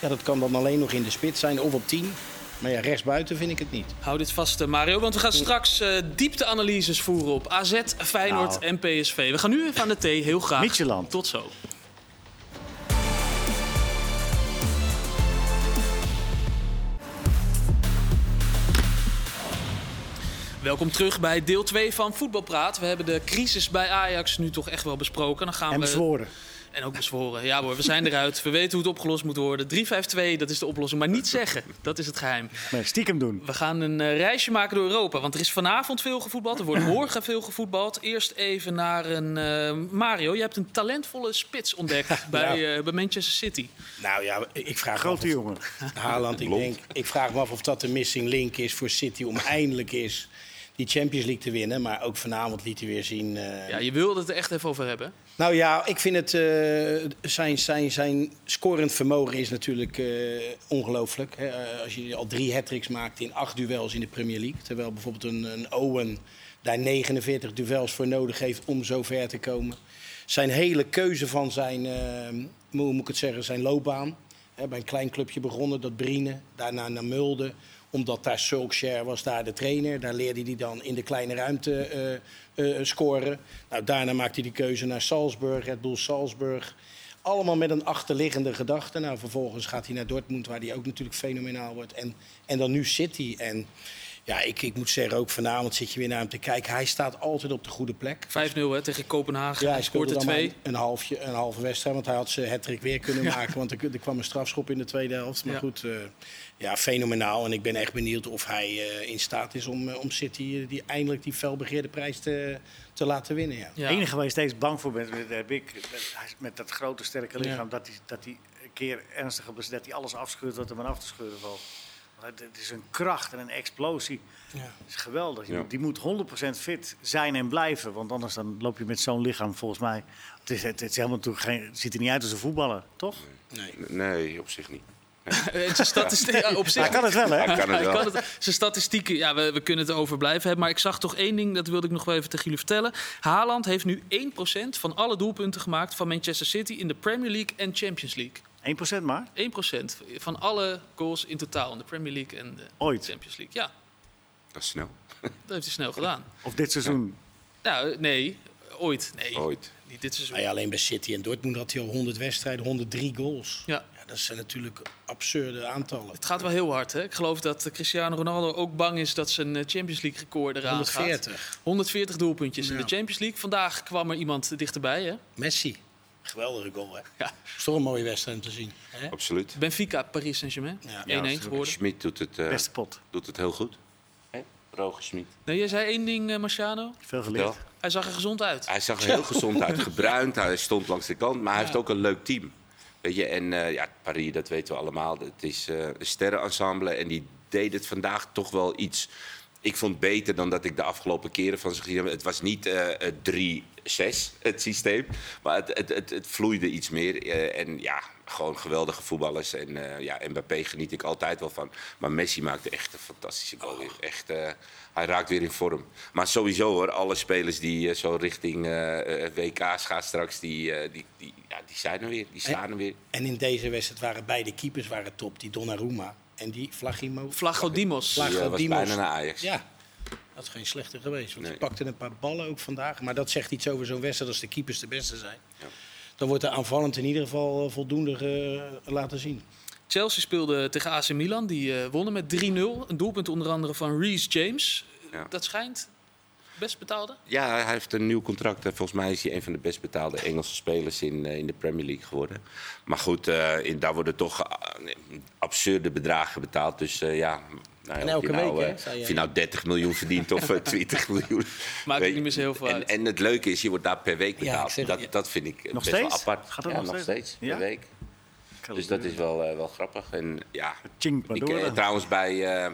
Ja, dat kan dan alleen nog in de spits zijn of op 10. Maar ja, rechtsbuiten vind ik het niet. Hou dit vast, eh, Mario. Want we gaan straks eh, diepteanalyses voeren op AZ, Feyenoord Nou. en PSV. We gaan nu even aan de thee. Heel graag. Midtjylland. Tot zo. Welkom terug bij deel 2 van Voetbalpraat. We hebben de crisis bij Ajax nu toch echt wel besproken. Dan gaan En we... bezworen. En ook bezworen. Ja hoor, we zijn eruit. We weten hoe het opgelost moet worden. 3-5-2, dat is de oplossing. Maar niet zeggen, dat is het geheim. Nee, stiekem doen. We gaan een eh, reisje maken door Europa. Want er is vanavond veel gevoetbald. Er wordt morgen veel gevoetbald. Eerst even naar een... eh, Mario, je hebt een talentvolle spits ontdekt bij, eh, bij Manchester City. Nou ja, ik vraag me af Grote of- jongen. Haaland, ik, denk, ik vraag me af of dat de missing link is voor City om eindelijk eens die Champions League te winnen. Maar ook vanavond liet hij weer zien. eh, Ja, je wilde het er echt even over hebben. Nou ja, ik vind het. eh, zijn, zijn, zijn scorend vermogen is natuurlijk eh, ongelooflijk. Als je al drie hat maakt in acht duels in de Premier League. Terwijl bijvoorbeeld een, een Owen daar 49 duels voor nodig heeft om zo ver te komen. Zijn hele keuze van zijn, hoe moet ik het zeggen, zijn loopbaan. Bij een klein clubje begonnen, dat Brine. Daarna naar Mulde omdat daar Solskjaer was daar de trainer. Daar leerde hij dan in de kleine ruimte eh, eh, scoren. Nou, daarna maakte hij die keuze naar Salzburg, Red Bull Salzburg. Allemaal met een achterliggende gedachte. Nou, vervolgens gaat hij naar Dortmund, waar hij ook natuurlijk fenomenaal wordt. En, en dan nu City. En ja, ik, ik moet zeggen, ook vanavond zit je weer naar hem te kijken. Hij staat altijd op de goede plek. 5-0 hè, tegen Kopenhagen. Ja, hij scoort er dan twee. maar een, halfje, een halve wedstrijd, want hij had zijn hattrick weer kunnen maken. Want er, er kwam een strafschop in de tweede helft. Maar Ja. goed, eh, ja, fenomenaal. En ik ben echt benieuwd of hij eh, in staat is om, eh, om City die, eindelijk die felbegeerde prijs te, te laten winnen. Ja. Ja. Het enige waar je steeds bang voor bent, dat heb ik, met, is dat grote sterke lichaam, Ja. dat hij dat hij een keer ernstig geblesseerd, dat hij alles afscheurt wat er maar af te scheuren valt. Het is een kracht en een explosie. Ja. Dat is geweldig. Ja. Die moet 100% fit zijn en blijven. Want anders dan loop je met zo'n lichaam volgens mij. Het, is, het, is helemaal geen, het ziet er niet uit als een voetballer, toch? Nee. Nee, op zich niet. Zijn statistiek, ja, op zich Hij kan het wel, hè? Hij kan het wel. kan het- zijn statistieken, ja, we, we kunnen het over blijven hebben. Maar ik zag toch één ding, dat wilde ik nog wel even tegen jullie vertellen. Haaland heeft nu 1% van alle doelpunten gemaakt van Manchester City in de Premier League en Champions League. 1% maar? 1% van alle goals in totaal in de Premier League en de Ooit. Champions League. Ja, Dat is snel. dat heeft hij snel gedaan. Of dit seizoen? Nou, nee, ooit. Nee, Ooit. niet dit seizoen. Nou ja, alleen bij City en Dortmund had hij al 100 wedstrijden, 103 goals. Ja. Ja, dat zijn natuurlijk absurde aantallen. Het gaat wel heel hard. Hè? Ik geloof dat Cristiano Ronaldo ook bang is dat zijn eh, Champions League record eraan gaat. 140. 140 doelpuntjes in de Champions League. Vandaag kwam er iemand dichterbij. Hè? Messi. Geweldige goal, hè? Ja. Is toch een mooie wedstrijd om te zien. Hè? Absoluut. Benfica, Paris Saint-Germain. 1-1 Ja. geworden. Schmid doet het, eh, Beste pot. doet het heel goed. Hè? Roger Schmid. Nee, jij zei één ding, eh, Marciano. Veel geleerd. Wel. Hij zag er gezond uit. Hij zag er heel gezond uit, gebruind. Hij stond langs de kant, maar hij heeft ook een leuk team. Weet je, en eh, ja, Paris, dat weten we allemaal. Het is eh, een sterrenensemble en die deed het vandaag toch wel iets. Ik vond het beter dan dat ik de afgelopen keren van ze gezien heb. Het was niet eh, het 3-6, het systeem. Maar het, het, het, het vloeide iets meer. Eh, en ja, gewoon geweldige voetballers. En eh, ja, Mbappé geniet ik altijd wel van. Maar Messi maakte echt een fantastische goal. weer. Echt, eh, hij raakt weer in vorm. Maar sowieso hoor, alle spelers die eh, zo richting eh, eh, WK's gaan straks, die, eh, die, die, ja, die zijn er weer. Die staan er weer. En in deze wedstrijd waren beide keepers waren top. Die Donnarumma en die Vlagimo. Vlagodimos. Vlag- Die eh, was Dimos. bijna naar Ajax. Ja, dat is geen slechte geweest. Want Nee. die pakte een paar ballen ook vandaag. Maar dat zegt iets over zo'n wedstrijd als de keepers de beste zijn. Dan wordt er aanvallend in ieder geval eh, voldoende eh, laten zien. Chelsea speelde tegen AC Milan. Die eh, wonnen met 3-0. Een doelpunt onder andere van Reece James. Ja. Dat schijnt best betaalde. Ja, hij heeft een nieuw contract. En volgens mij is hij een van de best betaalde Engelse spelers in, eh, in de Premier League geworden. Maar goed, eh, in, daar worden toch eh, absurde bedragen betaald. Dus eh, ja, nou, ja, En of, je elke nou, week, hè, of je nou 30 miljoen verdient of eh, 20 miljoen. Maakt niet meer zo heel veel en, uit. En het leuke is, je wordt daar per week betaald. dat, ja. dat vind ik Nog best wel steeds? apart. Gaat dat ja, nog nog steeds? per week. Dus dat is wel, eh, wel grappig. En ja, ik, trouwens bij, eh,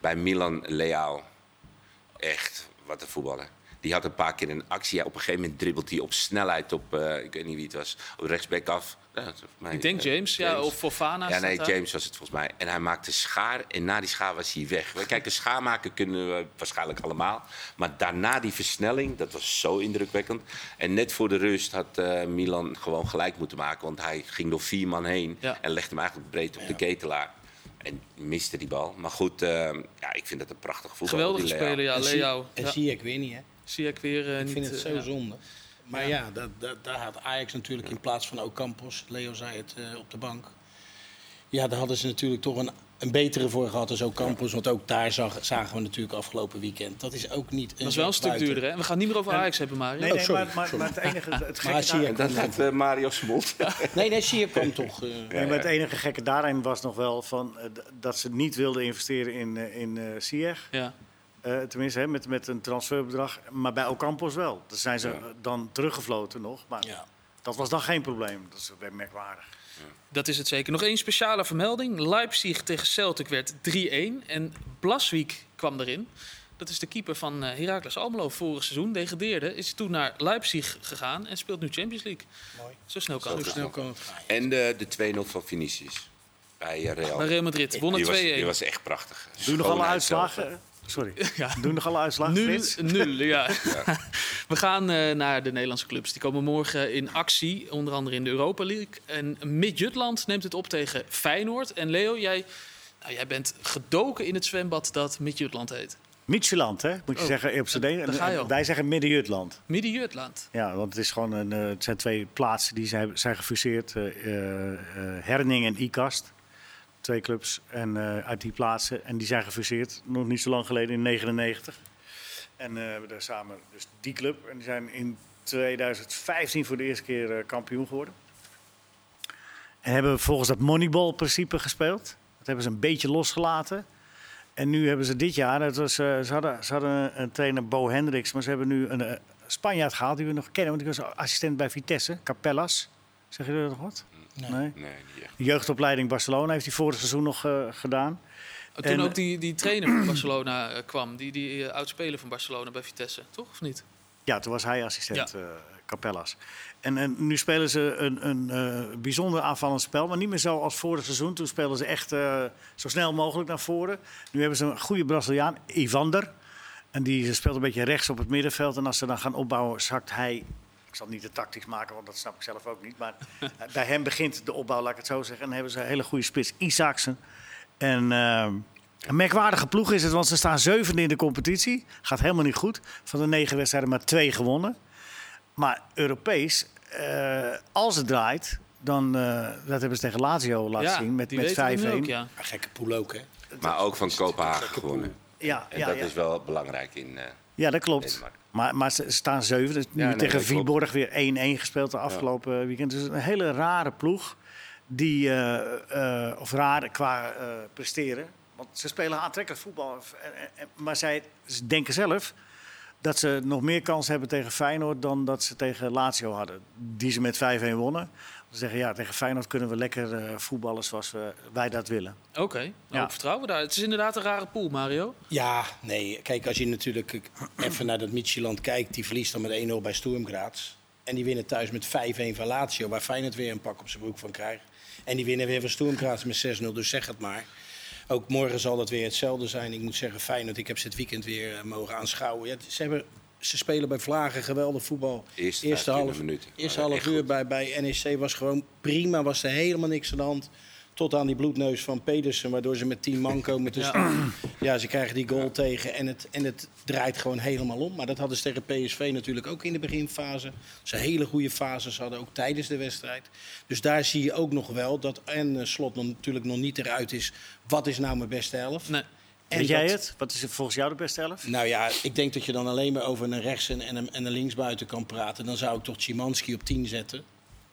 bij Milan Leao. Echt, wat een voetballer. Die had een paar keer een actie. Ja, op een gegeven moment dribbelt hij op snelheid op, eh, ik weet niet wie het was, op rechtsback af. Ja, mij, Ik denk eh, James, ja, of Fofana. Ja, nee. James was het volgens mij. En hij maakte schaar en na die schaar was hij weg. Kijk, een schaar maken kunnen we waarschijnlijk allemaal. Maar daarna die versnelling, dat was zo indrukwekkend. En net voor de rust had eh, Milan gewoon gelijk moeten maken. Want hij ging door vier man heen Ja. en legde hem eigenlijk breed op de ketelaar. En miste die bal. Maar goed, eh, ja, ik vind dat een prachtig voetbal. Geweldige speler, ja. Leo. en Ja. zie ik weer niet, hè? Zie ik weer eh, Ik niet. vind het eh, zo ja. zonde. Maar ja, dat, dat, daar had Ajax natuurlijk in plaats van Ocampos, Leo zei het eh, op de bank. Ja, daar hadden ze natuurlijk toch een, een betere voor gehad als Ocampos. Want ook daar zag, zagen we natuurlijk afgelopen weekend. Dat is ook niet... Dat is wel een stuk duurder, hè? We gaan het niet meer over Ajax hebben, Mario. Nee, Oh, nee, sorry, maar, maar, sorry. maar het enige, het gekke Maar zie je- daar- En dan had eh, Mario Smolt. Nee, nee, zie je kwam toch... eh, Nee, maar het enige gekke daarin was nog wel van, eh, dat ze niet wilden investeren in, in eh Ziyech. Ja. Eh, tenminste, hè, met, met een transferbedrag. Maar bij Ocampos wel. Daar zijn ze Ja. dan teruggefloten nog. Maar ja. dat was dan geen probleem. Dat is merkwaardig. Dat is het zeker. Nog één speciale vermelding. Leipzig tegen Celtic werd 3-1. En Blaswiek kwam erin. Dat is de keeper van eh, Heracles Almelo vorig seizoen. Degradeerde. Is toen naar Leipzig gegaan en speelt nu Champions League. Mooi. Zo snel kan Zo het. En de, de 2-0 van Vinicius. Bij eh, Real. Bij Real Madrid. Wonnen 2-1. die, was, echt prachtig. Doe nog alle uitslagen? Sorry. Ja. Doe je nog alle uitslagen, Nul, nul, ja. We gaan eh, naar de Nederlandse clubs. Die komen morgen in actie, onder andere in de Europa League. En Midtjutland neemt het op tegen Feyenoord. En Leo, jij, nou, jij bent gedoken in het zwembad dat Midtjutland heet. Midtjylland, hè? Moet je Oh, zeggen op z'n daar- daar ga je al. Wij zeggen Midden-Jutland. Midden-Jutland. Ja, want het, is gewoon een, eh, het zijn twee plaatsen die zijn, zijn gefuseerd. eh, Herning en Ikast. Twee clubs en, eh, uit die plaatsen. En die zijn gefuseerd nog niet zo lang geleden, in 1999. En eh, we daar samen dus die club. En die zijn in 2015 voor de eerste keer eh, kampioen geworden. En hebben volgens dat Moneyball-principe gespeeld. Dat hebben ze een beetje losgelaten. En nu hebben ze dit jaar, dat was, ze, hadden, ze hadden een, trainer Bo Hendricks, maar ze hebben nu een Spanjaard gehaald die we nog kennen. Want die was assistent bij Vitesse, Capellas. Zeg je dat nog wat? Nee. Nee. Niet echt. De jeugdopleiding Barcelona heeft hij vorig seizoen nog eh, gedaan. Toen En- ook die, die trainer van Barcelona eh, kwam. Die, die uh, oud-speler van Barcelona bij Vitesse. Toch of niet? Ja, toen was hij assistent eh, Capellas. En, en nu spelen ze een, een eh, bijzonder aanvallend spel, maar niet meer zo als vorig seizoen. Toen speelden ze echt eh, zo snel mogelijk naar voren. Nu hebben ze een goede Braziliaan, Ivander. En die speelt een beetje rechts op het middenveld. En als ze dan gaan opbouwen, zakt hij. Ik zal niet te tactisch maken, want dat snap ik zelf ook niet. Maar bij hem begint de opbouw, laat ik het zo zeggen. En dan hebben ze een hele goede spits, Isaacsen. En eh, een merkwaardige ploeg is het, want ze staan zevende in de competitie. Gaat helemaal niet goed. Van de negen wedstrijden maar twee gewonnen. Maar Europees, eh, als het draait, dan, eh, dat hebben ze tegen Lazio laten zien met, die met weten we nu 5-1. ook, ja. Een gekke pool ook, hè? Maar ook van Kopenhagen gewonnen. Ja, En ja, dat ja. is wel belangrijk in... eh, ja, dat klopt. Denemarken. Maar, maar ze staan zeven. Dus nu nee, tegen. Viborg weer 1-1 gespeeld de afgelopen weekend. Dus een hele rare ploeg. Die, eh, eh, of raar qua eh, presteren. Want ze spelen aantrekkelijk voetbal. Maar zij ze denken zelf dat ze nog meer kans hebben tegen Feyenoord dan dat ze tegen Lazio hadden. Die ze met 5-1 wonnen. Ze zeggen ja, tegen Feyenoord kunnen we lekker eh, voetballen zoals we, wij dat willen. Oké, nou, Ja. op vertrouwen daar. Het is inderdaad een rare pool, Mario. Ja, nee. Kijk, als je natuurlijk even naar dat Midtjylland kijkt... die verliest dan met 1-0 bij Sturm Graz. En die winnen thuis met 5-1 van Lazio... waar Feyenoord weer een pak op zijn broek van krijgt. En die winnen weer van Sturm Graz met 6-0, dus zeg het maar. Ook morgen zal dat weer hetzelfde zijn. Ik moet zeggen, Feyenoord, ik heb ze het weekend weer eh, mogen aanschouwen. Ja, ze, hebben, ze spelen bij Vlagen geweldig voetbal. Eerste eerste 25 half, minuten. eerste half uur goed. bij, bij NEC was gewoon prima. Was er helemaal niks aan de hand. Tot aan die bloedneus van Pedersen, waardoor ze met 10 man komen te Ja. Ja, ze krijgen die goal tegen en het, en het draait gewoon helemaal om. Maar dat hadden ze tegen PSV natuurlijk ook in de beginfase. Ze hele goede fases hadden, ook tijdens de wedstrijd. Dus daar zie je ook nog wel dat en eh, Slot nog, natuurlijk nog niet eruit is. Wat is nou mijn beste elf? Nee. En Weet jij het? Wat is volgens jou de beste elf? Nou ja, ik denk dat je dan alleen maar over een rechts- en een, en een linksbuiten kan praten. Dan zou ik toch Chimanski op 10 zetten.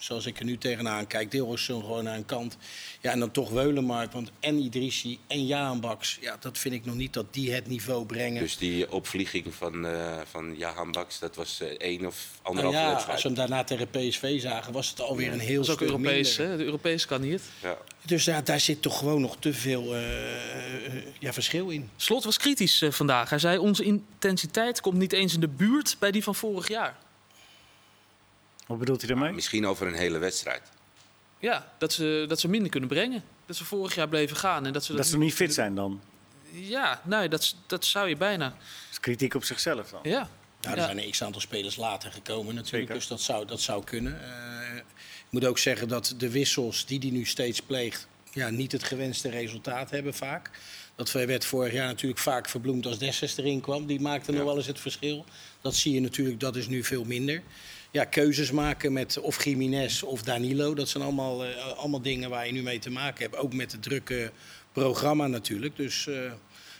Zoals ik er nu tegenaan kijk. Deelrosson gewoon aan een kant. Ja, en dan toch Weulenmark. Want en Idrissi en Jaan Baks. Ja, dat vind ik nog niet dat die het niveau brengen. Dus die opvlieging van, eh van Jahan Baks, dat was eh, één of nou anderhalve ja, wedstrijd. als we hem daarna tegen PSV zagen, was het alweer een heel Dat is ook stuk Europees, minder. hè? De Europees kan niet. Ja. Dus ja, daar zit toch gewoon nog te veel eh, ja, verschil in. Slot was kritisch vandaag. Hij zei, onze intensiteit komt niet eens in de buurt bij die van vorig jaar. Wat bedoelt hij daarmee? Misschien over een hele wedstrijd. Ja, dat ze, dat ze minder kunnen brengen. Dat ze vorig jaar bleven gaan. En dat ze Dat ze nog niet fit zijn dan. Ja, nee, dat, dat zou je bijna. Dat is kritiek op zichzelf dan. Ja. Nou, er Ja. zijn een x-aantal spelers later gekomen natuurlijk, Zeker. dus dat zou, dat zou kunnen. Eh, ik moet ook zeggen dat de wissels die hij nu steeds pleegt... Ja, niet het gewenste resultaat hebben vaak. Dat werd vorig jaar natuurlijk vaak verbloemd als Dessers erin kwam. Die maakte nog wel eens het verschil. Dat zie je natuurlijk, dat is nu veel minder. Ja, keuzes maken met of Jiménez of Danilo. Dat zijn allemaal, eh, allemaal dingen waar je nu mee te maken hebt. Ook met het drukke programma natuurlijk. Dus eh,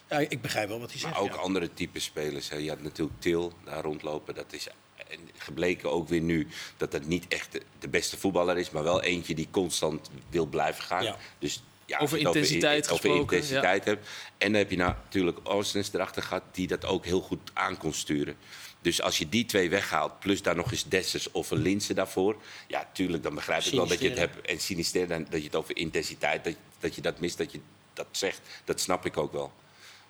ja, ik begrijp wel wat hij zegt. Maar ook ja. andere type spelers. Hè. Je had natuurlijk Til daar rondlopen. Dat is en gebleken ook weer nu dat dat niet echt de, de beste voetballer is. Maar wel eentje die constant wil blijven gaan. Ja. Dus, ja, Over intensiteit over gesproken, intensiteit hebt. En dan heb je natuurlijk Oostens erachter gehad die dat ook heel goed aan kon sturen. Dus als je die twee weghaalt, plus daar nog eens Dessers of een Linse daarvoor. Ja, tuurlijk, dan begrijp ik wel dat je het hebt. En sinister, dan, dat je het over intensiteit, dat, dat je dat mist, dat je dat zegt. Dat snap ik ook wel.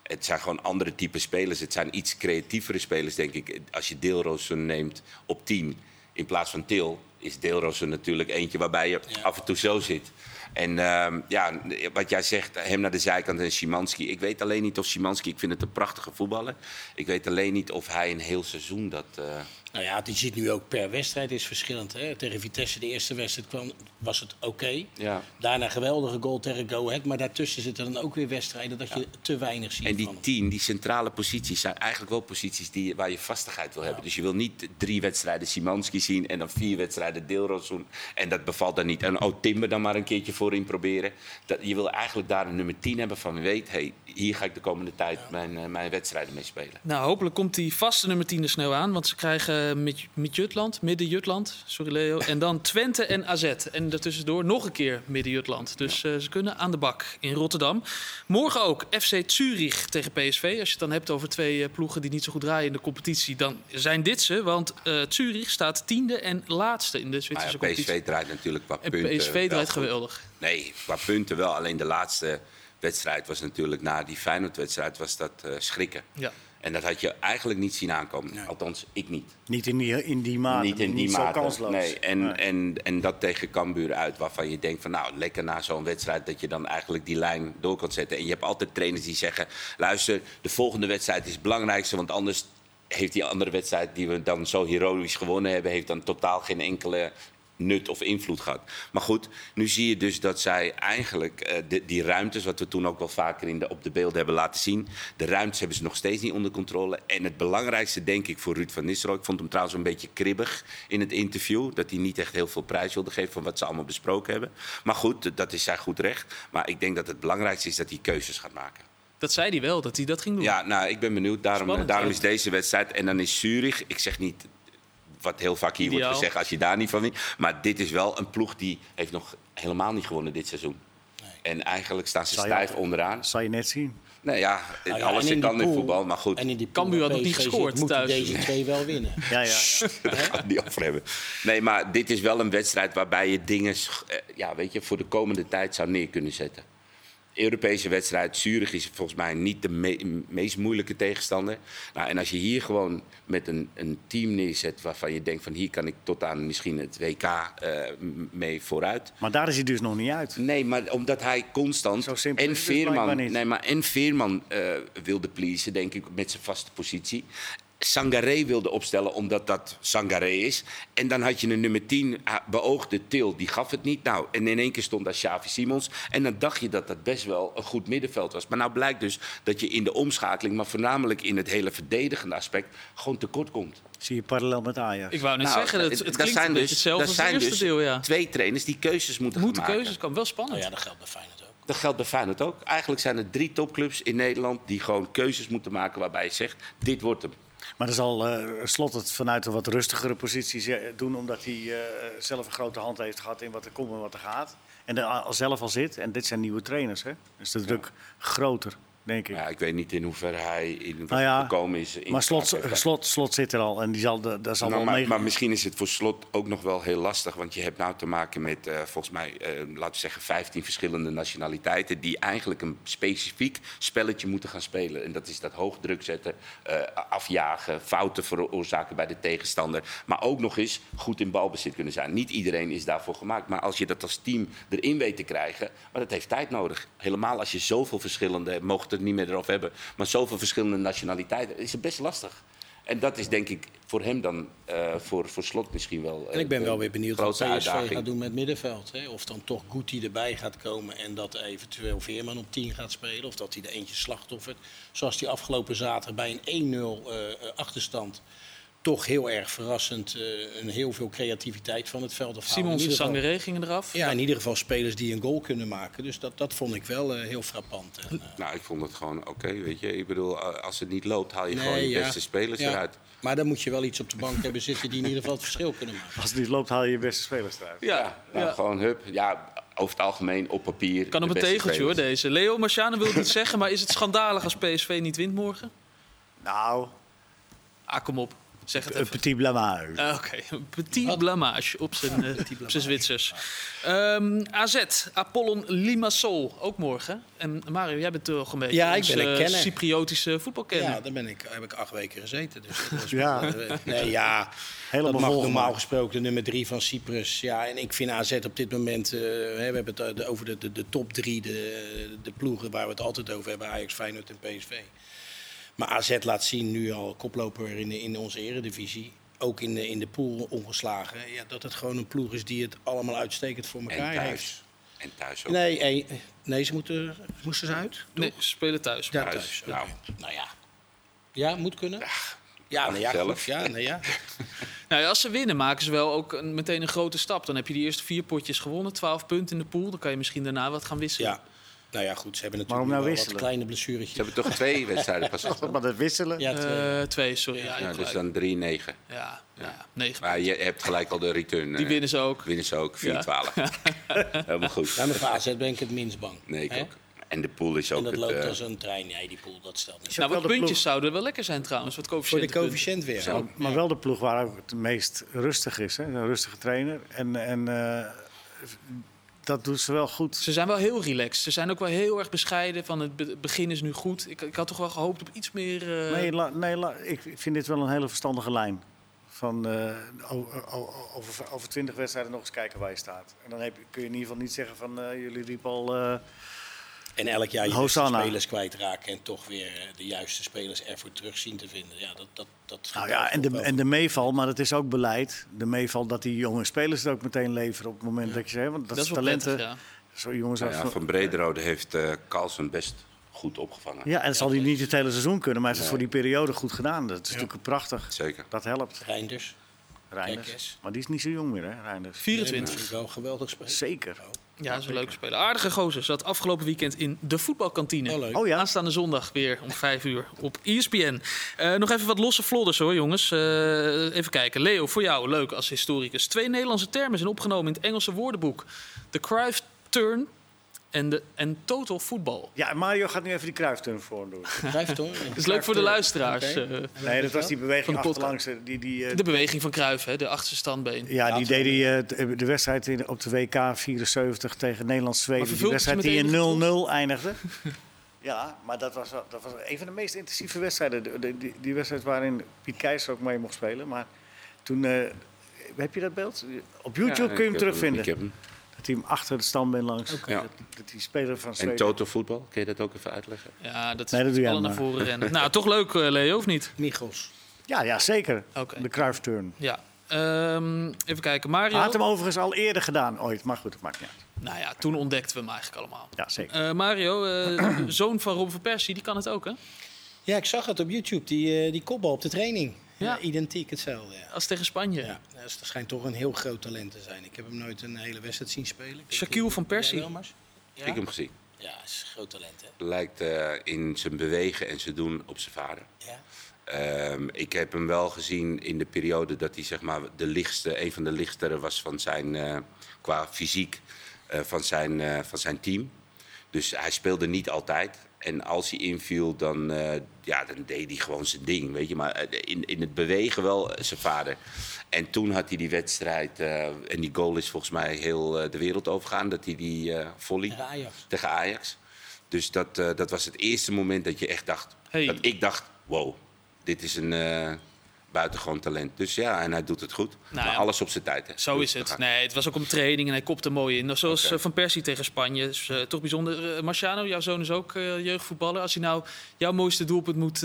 Het zijn gewoon andere type spelers. Het zijn iets creatievere spelers, denk ik. Als je Deelroosen neemt op 10 in plaats van Til... is Deelroosen natuurlijk eentje waarbij je Ja. af en toe zo zit. En ehm, ja, wat jij zegt, hem naar de zijkant en Szymanski. Ik weet alleen niet of Szymanski... Ik vind het een prachtige voetballer. Ik weet alleen niet of hij een heel seizoen dat... Nou ja, die ziet nu ook per wedstrijd is verschillend. Hè? Tegen Vitesse, de eerste wedstrijd kwam, was het oké. ja. Daarna geweldige goal tegen Go Ahead. Maar daartussen zitten dan ook weer wedstrijden dat je te weinig ziet En van die hem. tien, die centrale posities, zijn eigenlijk wel posities die, waar je vastigheid wil hebben. Dus je wil niet drie wedstrijden Simanski zien en dan vier wedstrijden Deelrozoen. En dat bevalt dan niet. En oh, Timber dan maar een keertje voorin proberen. Dat, je wil eigenlijk daar een nummer 10 hebben van wie weet, hey, hier ga ik de komende tijd mijn, eh, mijn wedstrijden mee spelen. Nou, hopelijk komt die vaste nummer 10 er snel aan. Want ze krijgen Mid- Midden-Jutland, Midden-Jutland, sorry Leo. En dan Twente en AZ. En daartussendoor nog een keer Midden-Jutland. Dus eh, ze kunnen aan de bak in Rotterdam. Morgen ook FC Zurich tegen PSV. Als je het dan hebt over twee eh, ploegen die niet zo goed draaien in de competitie... dan zijn dit ze. Want eh Zurich staat tiende en laatste in de Zwitserse ja, competitie. PSV draait natuurlijk qua En punten. PSV draait geweldig. Nee, qua punten wel. Alleen de laatste wedstrijd was natuurlijk na die Feyenoord-wedstrijd was dat eh, schrikken. Ja. En dat had je eigenlijk niet zien aankomen. Althans, ik niet. Niet in die, in die mate. niet in die mate. kansloos. Nee. En, Nee. En, en dat tegen Cambuur uit, waarvan je denkt van nou, lekker na zo'n wedstrijd dat je dan eigenlijk die lijn door kan zetten. En je hebt altijd trainers die zeggen, luister, de volgende wedstrijd is het belangrijkste, want anders heeft die andere wedstrijd die we dan zo heroïsch gewonnen hebben, heeft dan totaal geen enkele nut of invloed gehad. Maar goed, nu zie je dus dat zij eigenlijk eh, de, die ruimtes, wat we toen ook wel vaker in de, op de beelden hebben laten zien, de ruimtes hebben ze nog steeds niet onder controle. En het belangrijkste, denk ik, voor Ruud van Nistelrooy, ik vond hem trouwens een beetje kribbig in het interview, dat hij niet echt heel veel prijs wilde geven van wat ze allemaal besproken hebben. Maar goed, dat is zijn goed recht. Maar ik denk dat het belangrijkste is dat hij keuzes gaat maken. Dat zei hij wel, dat hij dat ging doen. Ja, nou, ik ben benieuwd. Daarom, Spannend, daarom is deze wedstrijd. En dan is Zurich, ik zeg niet wat heel vaak hier wordt gezegd als je daar niet van wint. Maar dit is wel een ploeg die heeft nog helemaal niet gewonnen dit seizoen. En eigenlijk staan ze stijf onderaan. Dat zal je net zien. Nou ja, Nou ja, alles en in voetbal, maar goed. En in die Cambuur had nog niet gescoord zit, moeten thuis. deze twee wel winnen. Ja, ja, ja. We het niet over hebben. Nee, maar dit is wel een wedstrijd waarbij je dingen eh, ja, weet je, voor de komende tijd zou neer kunnen zetten. Europese wedstrijd, Zurich is volgens mij niet de me- meest moeilijke tegenstander. Nou, en als je hier gewoon met een, een team neerzet waarvan je denkt van hier kan ik tot aan misschien het WK eh, mee vooruit. Maar daar is hij dus nog niet uit. Nee, maar omdat hij constant. En dus Veerman, nee, maar en Veerman eh, wilde pleasen, denk ik, met zijn vaste positie. Sangaré wilde opstellen omdat dat Sangaré is. En dan had je een nummer 10 ah, beoogde Til, die gaf het niet. Nou, en in één keer stond daar Xavi Simons. En dan dacht je dat dat best wel een goed middenveld was. Maar nou blijkt dus dat je in de omschakeling, maar voornamelijk in het hele verdedigende aspect, gewoon tekort komt. Zie je parallel met Ajax. Ik wou net Nou, zeggen, het, eh, het dat klinkt zijn een beetje dus- hetzelfde dat als het zijn eerste dus deel, ja. Twee trainers die keuzes moeten, Moeten maken. keuzes kan wel spannend. Nou ja, dat geldt bij Feyenoord ook. Dat geldt bij Feyenoord ook. Eigenlijk zijn er drie topclubs in Nederland die gewoon keuzes moeten maken waarbij je zegt, dit wordt hem. Maar dan zal eh, Slot het vanuit een wat rustigere positie doen, omdat hij eh, zelf een grote hand heeft gehad in wat er komt en wat er gaat. En er al zelf al zit. En dit zijn nieuwe trainers, hè? Dus de druk groter, denk ik. Ja, ik weet niet in hoeverre hij in Nou ja, gekomen is. in maar slot, slot, slot zit er al en die zal, de- daar zal Nou, wel maar, mee... maar misschien is het voor slot ook nog wel heel lastig. Want je hebt nou te maken met, eh, volgens mij, eh, laten we zeggen, 15 verschillende nationaliteiten. die eigenlijk een specifiek spelletje moeten gaan spelen. En dat is dat hoog druk zetten, eh, afjagen, fouten veroorzaken bij de tegenstander. Maar ook nog eens goed in balbezit kunnen zijn. Niet iedereen is daarvoor gemaakt. Maar als je dat als team erin weet te krijgen. maar dat heeft tijd nodig. Helemaal als je zoveel verschillende, mogen het niet meer erover hebben. maar zoveel verschillende nationaliteiten, is het best lastig. En dat is denk ik voor hem dan, eh, voor, voor slot misschien wel. En ik ben eh, wel weer benieuwd wat PSV uitdaging. gaat doen met middenveld. Hè? Of dan toch Guti erbij gaat komen en dat eventueel Veerman op 10 gaat spelen. Of dat hij er eentje slachtoffert. Zoals die afgelopen zaterdag bij een 1-0 eh, eh, achterstand. Toch heel erg verrassend. eh, een heel veel creativiteit van het veld. In Simons en ieder geval- Sangaré gingen eraf. Ja, in ieder geval spelers die een goal kunnen maken. Dus dat, dat vond ik wel eh, heel frappant. En, eh, Nou, ik vond het gewoon oké, weet je. Ik bedoel, als het niet loopt, haal je nee, gewoon je ja. beste spelers Ja. eruit. Maar dan moet je wel iets op de bank hebben zitten die in ieder geval het verschil kunnen maken. Als het niet loopt, haal je je beste spelers eruit. Ja, Nou, ja. gewoon hup. Ja, over het algemeen op papier. Kan de op een tegeltje hoor, deze. Leo Marciano wil het zeggen, maar is het schandalig als PSV niet wint morgen? Nou, Ah, kom op. Zeg het een even. petit blamage. Ah, Oké, een petit Wat? blamage op zijn, eh, op zijn Zwitsers. Ehm, AZ, Apollon Limassol, ook morgen. En Mario, jij bent toch een beetje Ja, ik ben een eh, kenner. Cypriotische voetbalkenner. Ja, daar ben ik, heb ik acht weken gezeten. Dus dat was Ja. eh, nee, ja, Helemaal dat mag normaal gesproken de nummer drie van Cyprus. Ja, en ik vind AZ op dit moment... eh, hè, we hebben het eh, over de, de, de top drie, de, de ploegen waar we het altijd over hebben. Ajax, Feyenoord en PSV. Maar AZ laat zien nu al koploper in, de- in onze eredivisie. Ook in de, in de pool ongeslagen. Ja, dat het gewoon een ploeg is die het allemaal uitstekend voor En elkaar heeft. thuis. En thuis ook. Nee, eh, nee ze moeten, moesten ze uit? Nee, ze spelen thuis. Ja, Thuis, thuis. nou. Nou ja. Ja, moet kunnen. Ja, nou ja, zelf. goed. Ja, nou ja. Nou ja, als ze winnen, maken ze wel ook een, meteen een grote stap. Dan heb je die eerste vier potjes gewonnen, 12 punten in de pool. Dan kan je misschien daarna wat gaan wisselen. ja. Nou ja, goed. Ze hebben Waarom natuurlijk nou wel wat wisselen? kleine Ze blessuretjes. hebben toch twee wedstrijden pas gespeeld? Maar dat wisselen? Ja, twee. Eh, twee, sorry. Ja, Ja, dus dan 3-9. ja, ja, negen. Maar je hebt gelijk al de return. Die eh, winnen ze ook. Winnen ze ook, 4-12. Helemaal goed. Ja, maar voor AZ ben ik het minst bang. Nee, ik ook. En de pool is En ook dat het... loopt eh, als een trein. Nee, die pool, dat stelt niet. Nou, wat de puntjes ploeg. zouden wel lekker zijn trouwens. Wat Voor de coëfficiënt weer. Zo. Maar wel de ploeg waar ook het meest rustig is. Hè? Een rustige trainer. En, en eh, dat doet ze wel goed. Ze zijn wel heel relaxed. Ze zijn ook wel heel erg bescheiden. Van het be- begin is nu goed. Ik, ik had toch wel gehoopt op iets meer. eh, Nee, la- nee la- ik vind dit wel een hele verstandige lijn. Van eh, over, over 20 wedstrijden nog eens kijken waar je staat. En dan heb, kun je in ieder geval niet zeggen van eh, jullie riepen al. En elk jaar je Hosanna. spelers kwijtraken en toch weer eh, de juiste spelers ervoor terug zien te vinden. Ja, dat, dat, dat Nou ja, en de, en de meeval, maar dat is ook beleid. De meeval dat die jonge spelers het ook meteen leveren op het moment dat je zegt. Want dat, Dat is is talenten. prettig, ja. Zo jongens Nou als ja, van Brederode heeft eh Carlsen best goed opgevangen. Ja, en dat zal hij niet het hele seizoen kunnen, maar hij heeft het voor die periode goed gedaan. Dat is natuurlijk prachtig. Zeker. Dat helpt. Reinders. Reinders. Maar die is niet zo jong meer, hè, Reinders? 24. vind ik wel een geweldig spelen. Zeker. Ja, dat is een leuke speler. Aardige gozer. Zat afgelopen weekend in de voetbalkantine. Oh, leuk. Oh ja? Aanstaande zondag weer om 5 uur op ESPN. Eh, nog even wat losse vlodders hoor, jongens. Eh, even kijken. Leo, voor jou, leuk als historicus. Twee Nederlandse termen zijn opgenomen in het Engelse woordenboek. De Cruyff Turn en, de, en Total Football. Ja, Mario gaat nu even die kruifturn voor doen. Hoor. Dat is leuk voor de luisteraars. Eh, Nee, dat was die beweging achterlangs. eh, Die, die, eh, de beweging van Cruyff, hè, de achterste standbeen. ja, die deed hij de wedstrijd in, op de WK 74 tegen Nederland-Zweden. Die wedstrijd die in enige 0-0 eindigde. Ja, maar dat was, dat was een van de meest intensieve wedstrijden. De- de- die, die wedstrijd waarin Piet Keizer ook mee mocht spelen. Maar toen, eh, heb je dat beeld? Op YouTube Ja, kun je hem terugvinden. Ik heb hem. Hem achter het standbeen langs. Ja. Dat, dat die speler van En Zweden. Total Voetbal, kun je dat ook even uitleggen? Ja, dat is Nee, dat naar voren rennen. nou, toch leuk, eh, Leo, of niet? Michels. Ja, ja, zeker. Oké. De kruifturn. Ja. Ehm, even kijken. Mario. Hij had hem overigens al eerder gedaan ooit. Maar goed, dat maakt niet uit. Nou ja, toen ontdekten we hem eigenlijk allemaal. Ja, zeker. Eh, Mario, eh, de zoon van Rob van Persie, die kan het ook, hè? Ja, ik zag het op YouTube, die, eh, die kopbal op de training. Ja. Ja. identiek hetzelfde. Ja. Als tegen Spanje. Ja, dus dat schijnt toch een heel groot talent te zijn. Ik heb hem nooit een hele wedstrijd zien spelen. Shaquille van Persie. Wel? Ja? Ik heb hem gezien. Ja, is een groot talent, hè? Lijkt eh, in zijn bewegen en zijn doen op zijn vader. Ja. Ehm, ik heb hem wel gezien in de periode dat hij zeg maar, de lichtste, een van de lichtere was van zijn, eh, qua fysiek eh, van, zijn, eh, van zijn team. Dus hij speelde niet altijd. En als hij inviel, dan, eh, ja, dan deed hij gewoon zijn ding. Weet je? Maar eh, in, in het bewegen wel eh, zijn vader. En toen had hij die wedstrijd, eh, en die goal is volgens mij heel de wereld overgegaan, dat hij die eh volley Tegen Ajax. tegen Ajax. Dus dat, eh, dat was het eerste moment dat je echt dacht. Hey. Dat ik dacht, wow, dit is een eh, buitengewoon talent. Dus ja, en hij doet het goed. Nou maar ja, alles op zijn tijd. Hè. Zo Dus is het. Nee, het was ook om training en hij kopte mooi in. Nou, Zoals eh, Van Persie tegen Spanje. Is, eh, toch bijzonder. Eh, Marciano, jouw zoon is ook eh, jeugdvoetballer. Als hij nou jouw mooiste doelpunt moet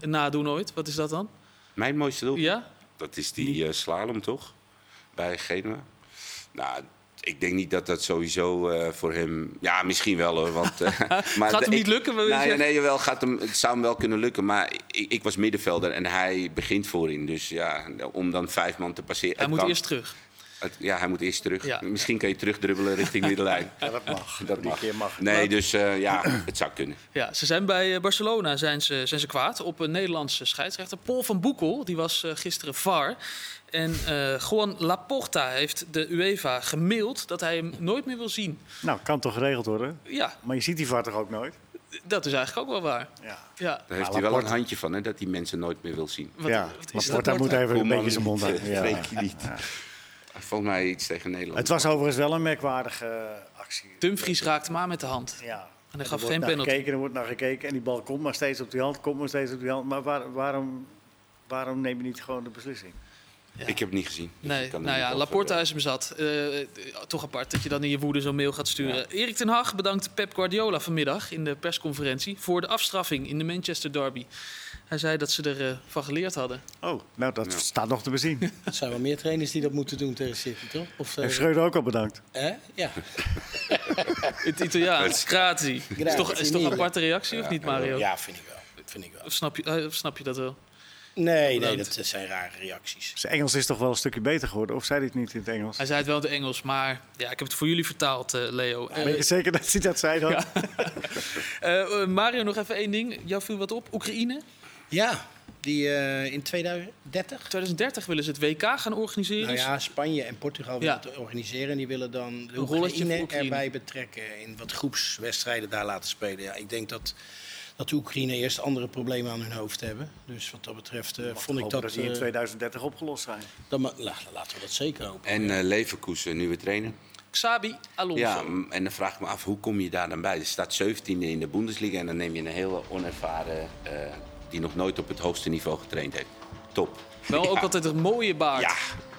nadoen ooit, wat is dat dan? Mijn mooiste doel, Ja? dat is die slalom toch? Bij Genua. Nou, ik denk niet dat dat sowieso eh, voor hem... Ja, misschien wel hoor. Want, eh, maar Gaat hem ik- niet lukken, je Nee, jawel, gaat hem, het zou hem wel kunnen lukken. Maar ik, ik was middenvelder en hij begint voorin. Dus ja, om dan vijf man te passeren... Hij moet kan. eerst terug. Het- ja, hij moet eerst terug. Ja. Misschien kan je terugdribbelen richting middenlijn. Ja, dat mag. Dat mag. keer mag. Nee, dus eh, ja, het zou kunnen. Ja, ze zijn bij Barcelona zijn ze, zijn ze kwaad op een Nederlandse scheidsrechter. Paul van Boekel, die was eh, gisteren VAR. En eh Juan Laporta heeft de UEFA gemaild dat hij hem nooit meer wil zien. Nou, kan toch geregeld worden? Ja, Maar je ziet die VAR toch ook nooit? dat is eigenlijk ook wel waar. Ja. Ja, Daar heeft Ja, hij wel een handje van, hè, dat hij mensen nooit meer wil zien. wat, ja, wat Laporta nou? moet even een beetje zijn mond houden. eh, Ja. je niet. Volgens mij iets tegen Nederland. Het was overigens wel een merkwaardige eh, actie. Dumfries raakte hem aan met de hand. Ja. En hij Er gaf wordt geen naar penalty. Gekeken, er wordt naar gekeken en die bal komt maar steeds op die hand, komt maar steeds op die hand. Maar waar- waarom, waarom neem je niet gewoon de beslissing? Ik heb het niet gezien. dus Nee, nou ja, Laporta eh, is hem zat. Eh, eh, toch apart dat je dan in je woede zo'n mail gaat sturen. Erik ten Hag bedankt Pep Guardiola vanmiddag in de persconferentie... voor de afstraffing in de Manchester Derby. Hij zei dat ze ervan van geleerd hadden. Oh, nou dat Ja. staat nog te bezien. Er zijn wel meer trainers die dat moeten doen tegen City, toch? Of, eh, Heeft Schreuder ook al bedankt. hè? Ja. In het Italiaans, grazie. Is toch, is toch een aparte reactie of niet, Mario? ja, vind ik wel. Vind ik wel. Of, snap je, eh, of snap je dat wel? Nee, nee, dat zijn rare reacties. Zijn Engels is toch wel een stukje beter geworden? Of zei hij het niet in het Engels? Hij zei het wel in het Engels, maar ja, ik heb het voor jullie vertaald, eh, Leo. Eh, Ben je zeker dat hij dat zei dan? Ja. eh, eh, Mario, nog even één ding. Jou viel wat op. Oekraïne. Ja, die eh, in 2030. 2030 willen ze het WK gaan organiseren. Nou ja, Spanje en Portugal willen Ja. het organiseren. En die willen dan de Oekraïne. erbij betrekken. In wat groepswedstrijden daar laten spelen. Ja, ik denk dat, dat de Oekraïne eerst andere problemen aan hun hoofd hebben. Dus wat dat betreft eh, vond ik hopen dat... die in eh, 2030 opgelost zijn. dan laten we dat zeker hopen. En eh Leverkusen, nieuwe trainer. Xabi Alonso. Ja, en dan vraag ik me af, hoe kom je daar dan bij? Er staat 17e in de Bundesliga en dan neem je een hele onervaren... eh, die nog nooit op het hoogste niveau getraind heeft. Top. Wel ook altijd een mooie baard. Ja,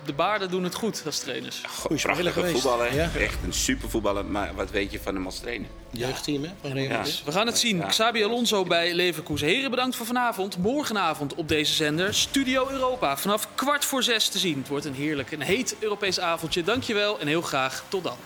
de baarden doen het goed als trainers. Goeie Prachtige voetballer. Ja. Echt een super voetballer. Maar wat weet je van hem als trainer? Jeugdteam hè, van Real Madrid. We gaan het zien. Xabi Alonso bij Leverkusen. Heren, bedankt voor vanavond. Morgenavond op deze zender Studio Europa. Vanaf kwart voor zes te zien. Het wordt een heerlijk, een heet Europees avondje. Dankjewel en heel graag tot dan.